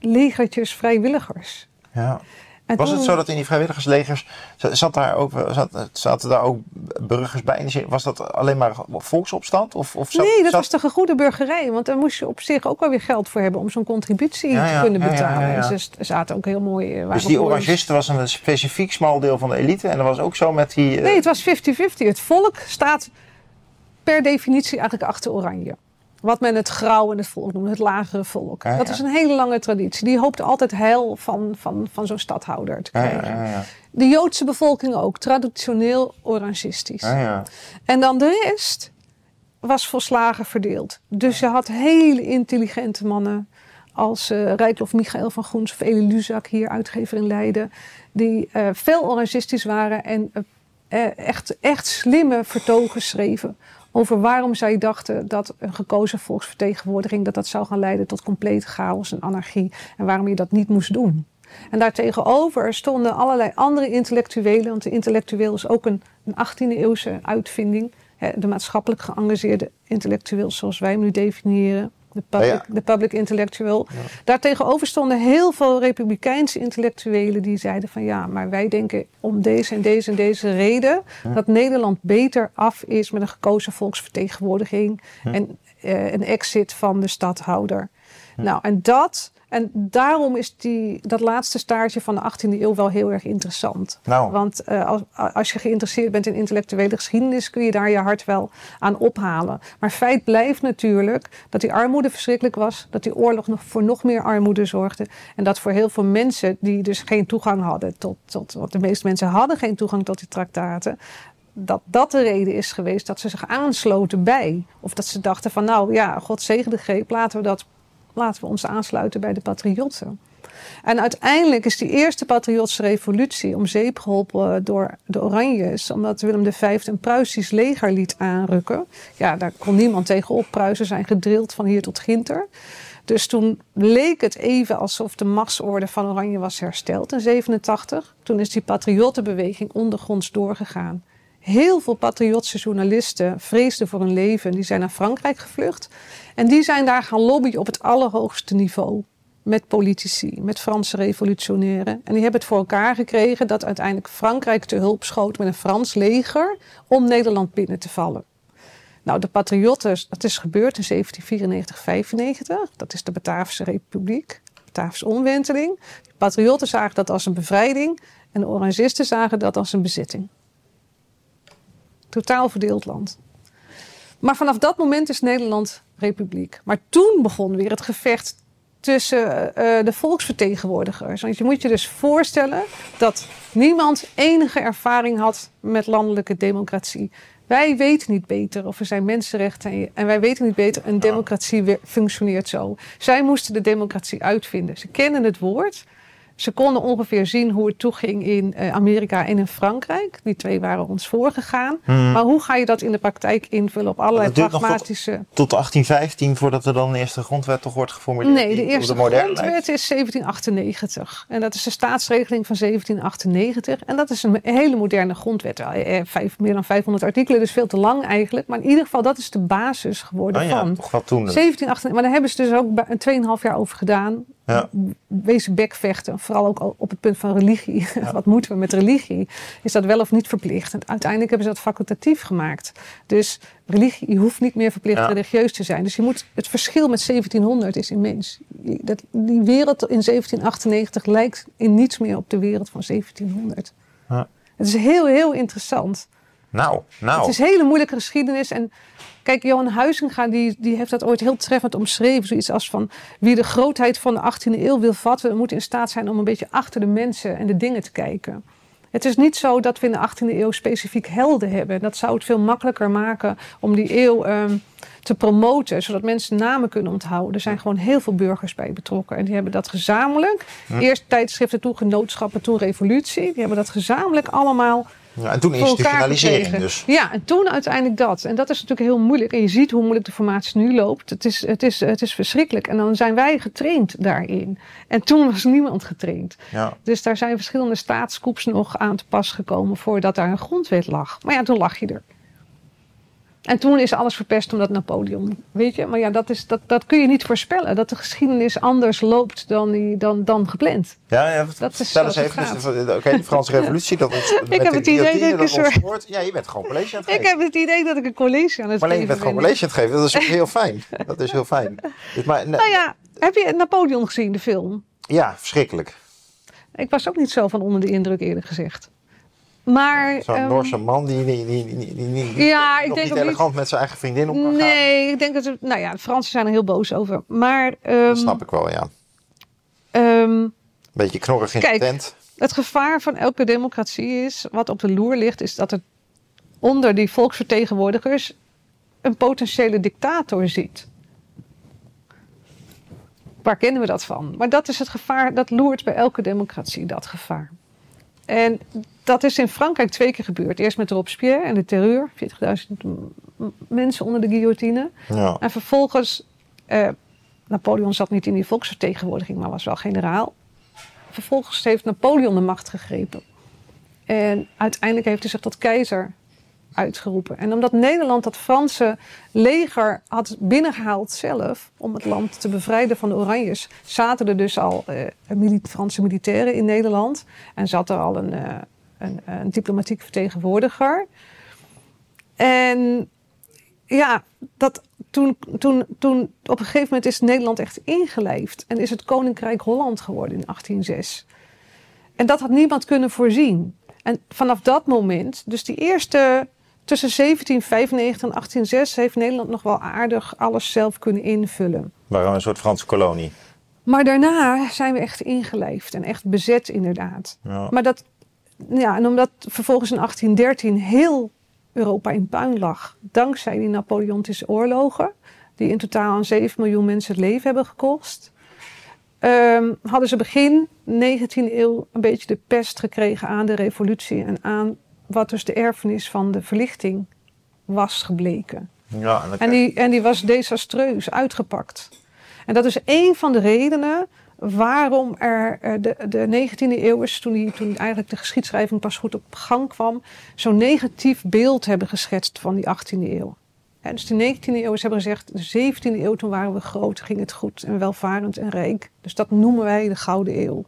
legertjes vrijwilligers. ja. En Was het zo dat in die vrijwilligerslegers, zat, daar ook, zat, zaten daar ook burgers bij? Zin, Was dat alleen maar volksopstand? Of, of zat, nee, dat zat- was toch een goede burgerij. Want daar moest je op zich ook wel weer geld voor hebben om zo'n contributie Ja, te kunnen betalen. ja, ja. En ze zaten ook heel mooi. eh, Dus die orangisten was een specifiek smal deel van de elite. En dat was ook zo met die... eh, Nee, het was 50-50. Het volk staat per definitie eigenlijk achter Oranje. Wat men het grauw en het volk noemt, het lagere volk. Ja, dat ja. is een hele lange traditie. Die hoopt altijd heil van, van, van zo'n stadhouder te krijgen. ja, ja, De Joodse bevolking ook, traditioneel orangistisch. ja, ja. En dan de rest was volslagen verdeeld. Dus je had hele intelligente mannen als Rijklof Michael van Groens of Elie Luzak, hier uitgever in Leiden, die eh, veel orangistisch waren en eh, echt, echt slimme vertogen schreven over waarom zij dachten dat een gekozen volksvertegenwoordiging dat dat zou gaan leiden tot complete chaos en anarchie en waarom je dat niet moest doen. En daartegenover stonden allerlei andere intellectuelen, want de intellectueel is ook een, een 18e eeuwse uitvinding. Hè, De maatschappelijk geëngageerde intellectueel, zoals wij hem nu definiëren. De public, Ja, ja. de public intellectual. Daartegenover stonden heel veel republikeinse intellectuelen die zeiden van ja, maar wij denken om deze en deze en deze reden dat Nederland beter af is met een gekozen volksvertegenwoordiging en eh, een exit van de stadhouder. Nou, en dat, en daarom is die, dat laatste staartje van de 18e eeuw wel heel erg interessant. Nou. Want eh, als, als je geïnteresseerd bent in intellectuele geschiedenis, kun je daar je hart wel aan ophalen. Maar feit blijft natuurlijk dat die armoede verschrikkelijk was, dat die oorlog nog voor nog meer armoede zorgde. En dat voor heel veel mensen die dus geen toegang hadden tot, tot want de meeste mensen hadden geen toegang tot die traktaten. Dat dat de reden is geweest dat ze zich aansloten bij. Of dat ze dachten van nou ja, God zegen de greep, laten we, dat, laten we ons aansluiten bij de patriotten. En uiteindelijk is die eerste patriotse revolutie om zeep geholpen door de Oranjes. Omdat Willem V een Pruisisch leger liet aanrukken. Ja, daar kon niemand tegen op. Pruisen zijn gedrild van hier tot Ginter. Dus toen leek het even alsof de machtsorde van Oranje was hersteld in 87. Toen is die patriottenbeweging ondergronds doorgegaan. Heel veel patriotse journalisten vreesden voor hun leven. Die zijn naar Frankrijk gevlucht. En die zijn daar gaan lobbyen op het allerhoogste niveau. Met politici, met Franse revolutionairen. En die hebben het voor elkaar gekregen dat uiteindelijk Frankrijk te hulp schoot met een Frans leger om Nederland binnen te vallen. Nou, de patriotten, dat is gebeurd in 1794, 95. Dat is de Batavische Republiek, Batavische omwenteling. De patriotten zagen dat als een bevrijding en de orangisten zagen dat als een bezitting. Totaal verdeeld land. Maar vanaf dat moment is Nederland republiek. Maar toen begon weer het gevecht tussen eh, de volksvertegenwoordigers. Want je moet je dus voorstellen dat niemand enige ervaring had met landelijke democratie. Wij weten niet beter of er zijn mensenrechten en wij weten niet beter een democratie functioneert zo. Zij moesten de democratie uitvinden. Ze kennen het woord. Ze konden ongeveer zien hoe het toeging in eh, Amerika en in Frankrijk. Die twee waren ons voorgegaan. Maar hoe ga je dat in de praktijk invullen op allerlei tot- pragmatische... Tot 1815 voordat er dan de eerste grondwet toch wordt geformuleerd. Nee, de eerste moderne grondwet lijkt. is 1798. En dat is de staatsregeling van 1798. En dat is een hele moderne grondwet. Eh, eh, Vijf, meer dan 500 artikelen, dus veel te lang eigenlijk. Maar in ieder geval, dat is de basis geworden Oh ja, van. toch wel toen. 1798, maar daar hebben ze dus ook bij- een 2,5 jaar over gedaan. Ja. Wezen bekvechten, vooral ook op het punt van religie. Wat moeten we met religie? Is dat wel of niet verplicht? En uiteindelijk hebben ze dat facultatief gemaakt. Dus religie je hoeft niet meer verplicht Ja. religieus te zijn. Dus je moet, het verschil met 1700 is immens. Die- Dat, die wereld in 1798 lijkt in niets meer op de wereld van 1700. Ja. Het is heel, heel interessant. Nou, nou. Het is hele moeilijke geschiedenis. En kijk, Johan Huizinga die, die heeft dat ooit heel treffend omschreven. Zoiets als van wie de grootheid van de 18e eeuw wil vatten, moet in staat zijn om een beetje achter de mensen en de dingen te kijken. Het is niet zo dat we in de 18e eeuw specifiek helden hebben. Dat zou het veel makkelijker maken om die eeuw ehm, te promoten, zodat mensen namen kunnen onthouden. Er zijn gewoon heel veel burgers bij betrokken en die hebben dat gezamenlijk. Eerst tijdschriften, toen genootschappen, toen revolutie. Die hebben dat gezamenlijk allemaal ja, en toen elkaar institutionalisering gekregen. dus. Ja, en toen uiteindelijk dat. En dat is natuurlijk heel moeilijk. En je ziet hoe moeilijk de formatie nu loopt. Het is, het is, het is verschrikkelijk. En dan zijn wij getraind daarin. En toen was niemand getraind. Ja. Dus daar zijn verschillende staatskoeps nog aan te pas gekomen voordat daar een grondwet lag. Maar ja, toen lag je er. En toen is alles verpest omdat Napoleon, weet je. Maar ja, dat, is, dat, dat kun je niet voorspellen. Dat de geschiedenis anders loopt dan, die, dan, dan gepland. Ja, ja Dat is stel eens even. dus de- Oké, de Franse revolutie. Dat is met heb het idee dat ik een soort- Ja, je bent gewoon college aan het Ik geven. heb het idee dat ik een college aan het Maar alleen je geven bent gewoon college aan het geven. Dat is ook heel fijn. Dat is heel fijn. Dus, maar, nee, Nou ja, heb je Napoleon gezien, de film? ja, verschrikkelijk. Ik was ook niet zo van onder de indruk, eerlijk gezegd. Maar. Zo'n ehm, Noorse man die, die, die, die, Ja, ik denk niet elegant met zijn eigen vriendin om kan gaan. Nee, ik denk dat. het- Nou ja, de Fransen zijn er heel boos over. Maar. ehm, Dat snap ik wel, ja. Een ehm, beetje knorrig in Kijk. de tent. het gevaar van elke democratie is. Wat op de loer ligt, is dat er onder die volksvertegenwoordigers. een potentiële dictator zit. Waar kennen we dat van? Maar dat is het gevaar, dat loert bij elke democratie, dat gevaar. En dat is in Frankrijk twee keer gebeurd. Eerst met Robespierre en de terreur, 40.000 m- mensen onder de guillotine. Ja. En vervolgens, eh, Napoleon zat niet in die volksvertegenwoordiging, maar was wel generaal. Vervolgens heeft Napoleon de macht gegrepen. En uiteindelijk heeft hij zich tot keizer uitgeroepen. En omdat Nederland dat Franse leger had binnengehaald zelf om het land te bevrijden van de Oranjes, zaten er dus al eh, Franse militairen in Nederland en zat er al een, eh, een, een diplomatiek vertegenwoordiger. En ja, dat, toen, toen, toen op een gegeven moment is Nederland echt ingelijfd en is het Koninkrijk Holland geworden in 1806. En dat had niemand kunnen voorzien. En vanaf dat moment, dus die eerste tussen 1795 en 1806, heeft Nederland nog wel aardig alles zelf kunnen invullen. Waren een soort Franse kolonie. Maar daarna zijn we echt ingelijfd en echt bezet inderdaad. Ja. Maar dat, ja, en omdat vervolgens in 1813 heel Europa in puin lag, dankzij die Napoleontische oorlogen, die in totaal aan 7 miljoen mensen het leven hebben gekost, ehm, hadden ze begin 19e eeuw een beetje de pest gekregen aan de revolutie en aan wat dus de erfenis van de verlichting was gebleken. Ja, en die, en die was desastreus uitgepakt. En dat is één van de redenen waarom er eh, de, de 19e eeuwers, toen, die, toen eigenlijk de geschiedschrijving pas goed op gang kwam, zo'n negatief beeld hebben geschetst van die 18e eeuw. Dus de 19e eeuwers hebben gezegd, de 17e eeuw toen waren we groot, ging het goed en welvarend en rijk. Dus dat noemen wij de Gouden Eeuw.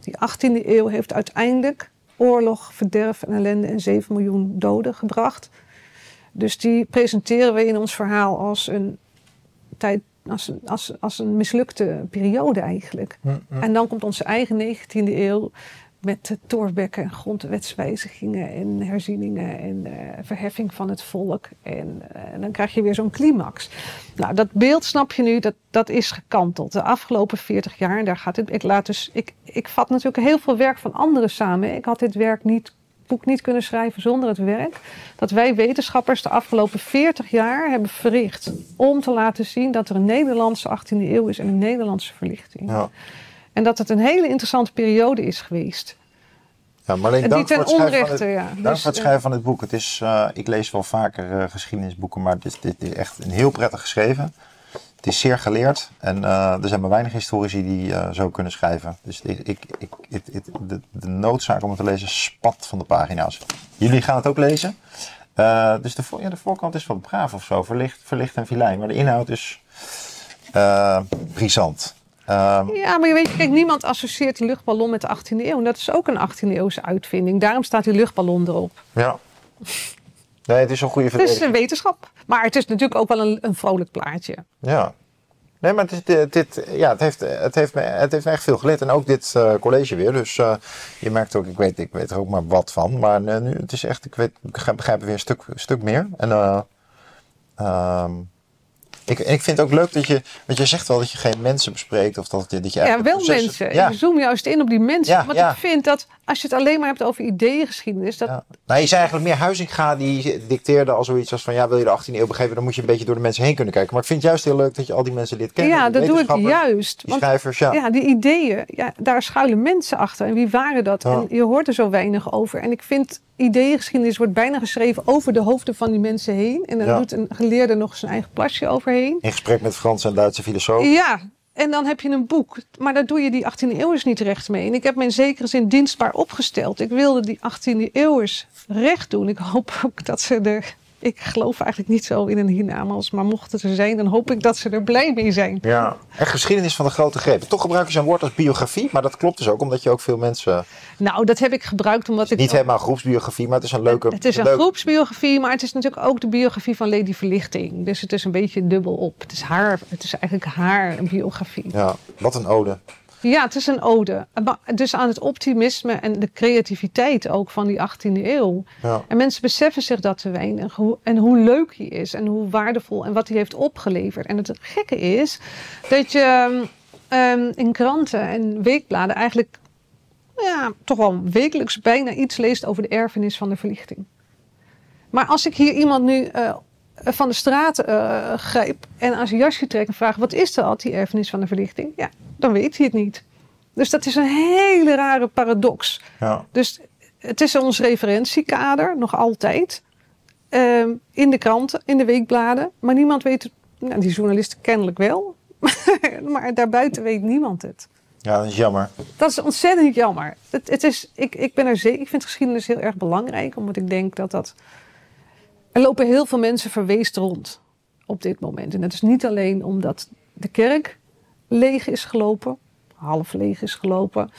Die 18e eeuw heeft uiteindelijk oorlog, verderf en ellende en 7 miljoen doden gebracht. Dus die presenteren we in ons verhaal als een tijd, als, een- als, als een mislukte periode eigenlijk. En dan komt onze eigen 19e eeuw met de Thorbecke en grondwetswijzigingen en herzieningen en eh, verheffing van het volk. En, eh, dan krijg je weer zo'n climax. Nou, dat beeld snap je nu, dat, dat is gekanteld. De afgelopen 40 jaar, en daar gaat het. Ik, laat dus, ik, ik vat natuurlijk heel veel werk van anderen samen. Ik had dit werk niet, boek niet kunnen schrijven zonder het werk dat wij wetenschappers de afgelopen 40 jaar hebben verricht. Om te laten zien dat er een Nederlandse 18e eeuw is en een Nederlandse verlichting. Ja. En dat het een hele interessante periode is geweest. Ja, En dank voor het schrijven van onrechte, het, ja. dank Dus, voor het eh, schrijven van het boek. Het is, eh, ik lees wel vaker eh, geschiedenisboeken, maar dit, dit is echt een heel prettig geschreven. Het is zeer geleerd en eh, er zijn maar weinig historici die eh, zo kunnen schrijven. Dus ik, ik, de, de noodzaak om het te lezen spat van de pagina's. Jullie gaan het ook lezen. Eh, dus de, ja, de voorkant is wat braaf of zo, verlicht, verlicht en filijn. Maar de inhoud is brisant. Ehm, Ja, maar je weet, kijk, niemand associeert die luchtballon met de 18e eeuw. En dat is ook een 18e eeuwse uitvinding. Daarom staat die luchtballon erop. ja. Nee, het is een goede Het is verdediging. een wetenschap. Maar het is natuurlijk ook wel een, een vrolijk plaatje. Ja. Nee, maar dit, dit, ja, het, heeft, het, heeft me, het heeft me echt veel geleerd. En ook dit eh, college weer. Dus eh, je merkt ook, ik weet, ik weet er ook maar wat van. Maar eh, nu, het is echt, ik, weet, ik begrijp, er weer een stuk, stuk meer. En eh, ehm, ik, ik vind het ook leuk dat je, want je zegt wel dat je geen mensen bespreekt. Of dat, je- dat je Ja, wel mensen. Ja, Ik zoom juist in op die mensen. Ja, want ja. ik vind dat als je het alleen maar hebt over ideeëngeschiedenis, dat ja. Nou, je zei eigenlijk meer Huizinga die dicteerde al zoiets als van ja, wil je de 18e eeuw begrijpen, dan moet je een beetje door de mensen heen kunnen kijken. Maar ik vind het juist heel leuk dat je al die mensen leert kennen. ja, dat doe ik juist. Die Want schrijvers, ja. ja, die ideeën, ja, daar schuilen mensen achter. En wie waren dat? Ja. En je hoort er zo weinig over. En ik vind, ideeëngeschiedenis wordt bijna geschreven over de hoofden van die mensen heen. En dan doet een geleerde nog zijn eigen plasje overheen. In gesprek met Franse en Duitse filosofen. Ja, en dan heb je een boek. Maar daar doe je die 18e eeuwers niet recht mee. En ik heb me in zekere zin dienstbaar opgesteld. Ik wilde die 18e eeuwers recht doen. Ik hoop ook dat ze er... Ik geloof eigenlijk niet zo in een hiernamaals. Maar mochten ze zijn, dan hoop ik dat ze er blij mee zijn. Ja. En geschiedenis van de grote grepen. Toch gebruik je zo'n woord als biografie, maar dat klopt dus ook omdat je ook veel mensen. Nou, dat heb ik gebruikt omdat ik... Niet helemaal groepsbiografie, maar het is een leuke. Het is een leuke- groepsbiografie, maar het is natuurlijk ook de biografie van Lady Verlichting. Dus het is een beetje dubbel op. Het is, haar, het is eigenlijk haar biografie. Ja, wat een ode. Ja, het is een ode. Dus aan het optimisme en de creativiteit ook van die 18e eeuw. Ja. En mensen beseffen zich dat te weinig. Hoe, en hoe leuk hij is en hoe waardevol en wat hij heeft opgeleverd. En het gekke is dat je ehm, in kranten en weekbladen eigenlijk ja, toch wel wekelijks bijna iets leest over de erfenis van de verlichting. Maar als ik hier iemand nu eh, van de straat eh, grijp en aan zijn jasje trek en vraag: wat is dat, die erfenis van de verlichting? Ja, dan weet hij het niet. Dus dat is een hele rare paradox. Ja. Dus het is ons referentiekader, nog altijd. Ehm, in de kranten, in de weekbladen. Maar niemand weet het. Nou, die journalisten kennelijk wel. maar daarbuiten weet niemand het. ja, dat is jammer. Dat is ontzettend jammer. Het, het is, ik, ik, ben er zeker, ik vind geschiedenis heel erg belangrijk. Omdat ik denk dat dat... Er lopen heel veel mensen verweest rond op dit moment. En dat is niet alleen omdat de kerk leeg is gelopen. Half leeg is gelopen.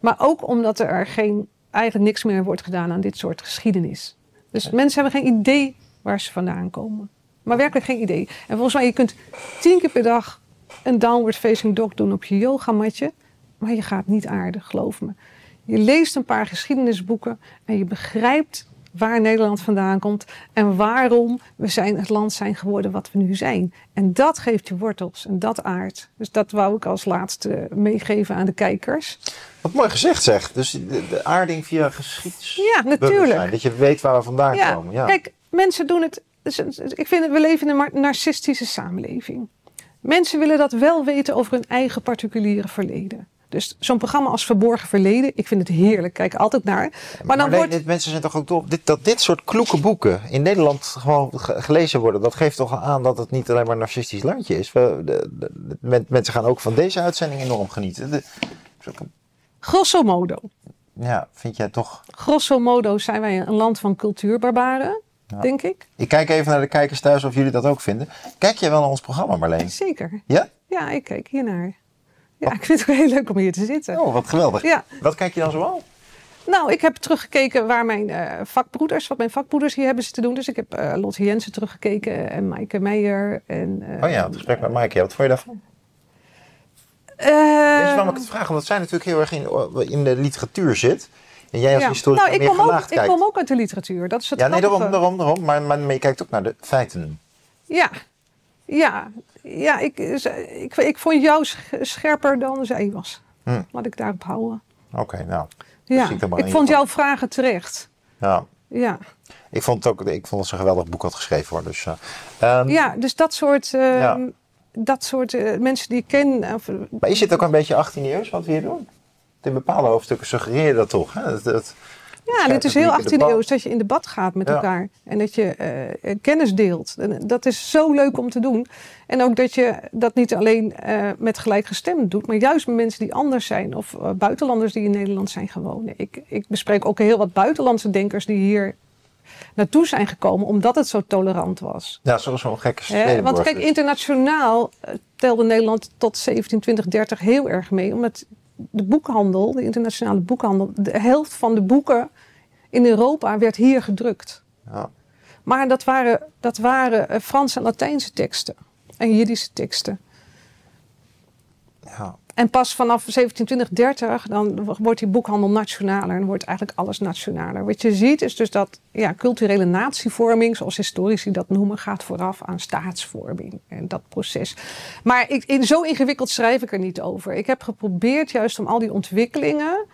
Maar ook omdat er geen, eigenlijk niks meer wordt gedaan aan dit soort geschiedenis. Dus mensen hebben geen idee waar ze vandaan komen. Maar werkelijk geen idee. En volgens mij, je kunt tien keer per dag een downward facing dog doen op je yogamatje. Maar je gaat niet aardig, geloof me. Je leest een paar geschiedenisboeken en je begrijpt waar Nederland vandaan komt en waarom we zijn het land zijn geworden wat we nu zijn. En dat geeft je wortels en dat aard. Dus dat wou ik als laatste meegeven aan de kijkers. Wat mooi gezegd zeg. Dus de, aarding via geschieds. Ja, natuurlijk. Dat je weet waar we vandaan Ja, komen. Ja. kijk, mensen doen het. Ik vind het, we leven in een narcistische samenleving. Mensen willen dat wel weten over hun eigen particuliere verleden. Dus zo'n programma als Verborgen Verleden, ik vind het heerlijk. Kijk altijd naar. Maar dan wordt. dit, mensen zijn toch ook dol. Dit, dat dit soort kloeke boeken in Nederland gewoon ge- gelezen worden, dat geeft toch aan dat het niet alleen maar een narcistisch landje is. We, de, de- de- men- mensen gaan ook van deze uitzending enorm genieten. Een- Grosso modo. ja, vind jij toch? Grosso modo zijn wij een land van cultuurbarbaren, Ja. denk ik. Ik kijk even naar de kijkers thuis of jullie dat ook vinden. Kijk jij wel naar ons programma, Marleen? Zeker. Ja? Ja, ik kijk hiernaar. Ja, ik vind het ook heel leuk om hier te zitten. Oh, wat geweldig. Ja. Wat kijk je dan zoal? Nou, ik heb teruggekeken waar mijn eh, vakbroeders, wat mijn vakbroeders hier hebben zitten doen. Dus ik heb Lotte Jensen teruggekeken en Maaike Meijer. En, eh, Oh ja, het gesprek met Maaike. Wat vond je daarvan? eh, Weet je waarom ik het vraag? Omdat zij natuurlijk heel erg in, in de literatuur zit. En jij als ja. historicus nou, ik meer kom, ook, gelaagd ik kijkt. kom ook uit de literatuur. Dat is het ja, nee, daarom, daarom, maar, maar je kijkt ook naar de feiten. Ja, ja, ja ik, ik, ik vond jou sch- scherper dan zij was. Hm. Laat ik daarop houden. Oké, nou. Ja, ik vond jouw vragen terecht. Ja. Ja. Ik vond het ook ik vond dat ze een geweldig boek had geschreven hoor. Dus, eh, ehm, ja, dus dat soort, eh, Ja. dat soort eh, mensen die ik ken. Of, Maar is het ook een beetje 18e eeuw wat we hier doen? In bepaalde hoofdstukken suggereer je dat toch? Hè? Dat, dat- ja, dit is heel publieke 18e debat. eeuw, dat je in debat gaat met Ja. elkaar. En dat je eh, kennis deelt. En dat is zo leuk om te doen. En ook dat je dat niet alleen eh, met gelijkgestemd doet, maar juist met mensen die anders zijn. Of eh, buitenlanders die in Nederland zijn gewoond. Ik, ik bespreek ook heel wat buitenlandse denkers die hier naartoe zijn gekomen omdat het zo tolerant was. ja, zoals zo'n gekke Hè, want kijk, dus. internationaal eh, telde Nederland tot 17, 20, 30 heel erg mee. Omdat de boekhandel, de internationale boekhandel, de helft van de boeken in Europa werd hier gedrukt. Ja. Maar dat waren, dat waren eh, Franse en Latijnse teksten en Jiddische teksten. Ja. En pas vanaf 1720, 30, dan wordt die boekhandel nationaler. En wordt eigenlijk alles nationaler. Wat je ziet is dus dat ja, culturele natievorming, zoals historici dat noemen, gaat vooraf aan staatsvorming. En dat proces. Maar ik, in, zo ingewikkeld schrijf ik er niet over. Ik heb geprobeerd juist om al die ontwikkelingen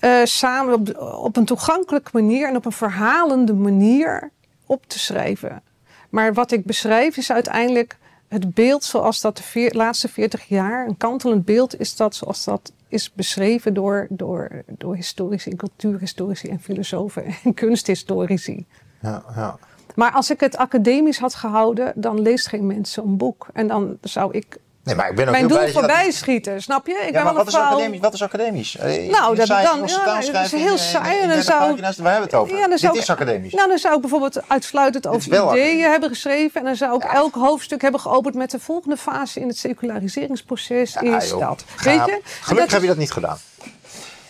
uh, samen op een toegankelijke manier en op een verhalende manier op te schrijven. Maar wat ik beschrijf is uiteindelijk het beeld zoals dat de laatste 40 jaar, een kantelend beeld is dat zoals dat is beschreven door, door, door historici en cultuurhistorici en filosofen en kunsthistorici. Ja, ja. Maar als ik het academisch had gehouden, dan leest geen mens een boek. En dan zou ik Nee, maar ik ben ook mijn doel blij dat- voorbij schieten, snap je? Ik Ja, ben maar wat is, academisch? wat is academisch? Eh, Nou, dat- saai dan- ja, dat is heel saai en dan 30 zou- waar hebben we het over? Ja, dan Dit zou ik- is academisch. Nou, dan zou ik bijvoorbeeld uitsluitend over ideeën academisch. hebben geschreven. En dan zou ik elk hoofdstuk hebben geopend met de volgende fase in het seculariseringsproces. Ja, is joh. dat. Weet je? Gelukkig heb je dat niet gedaan.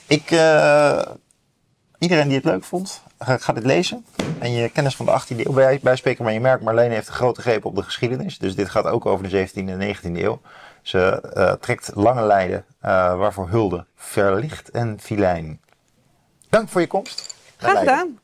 Ik, eh, iedereen die het leuk vond, ga, ga dit lezen. En je kennis van de 18e eeuw bij, bijspreken. Maar je merkt, Marlene heeft een grote greep op de geschiedenis. Dus dit gaat ook over de 17e en 19e eeuw. Ze eh, trekt lange lijden, eh, waarvoor hulde, verlicht en filijn. Dank voor je komst. Graag gedaan.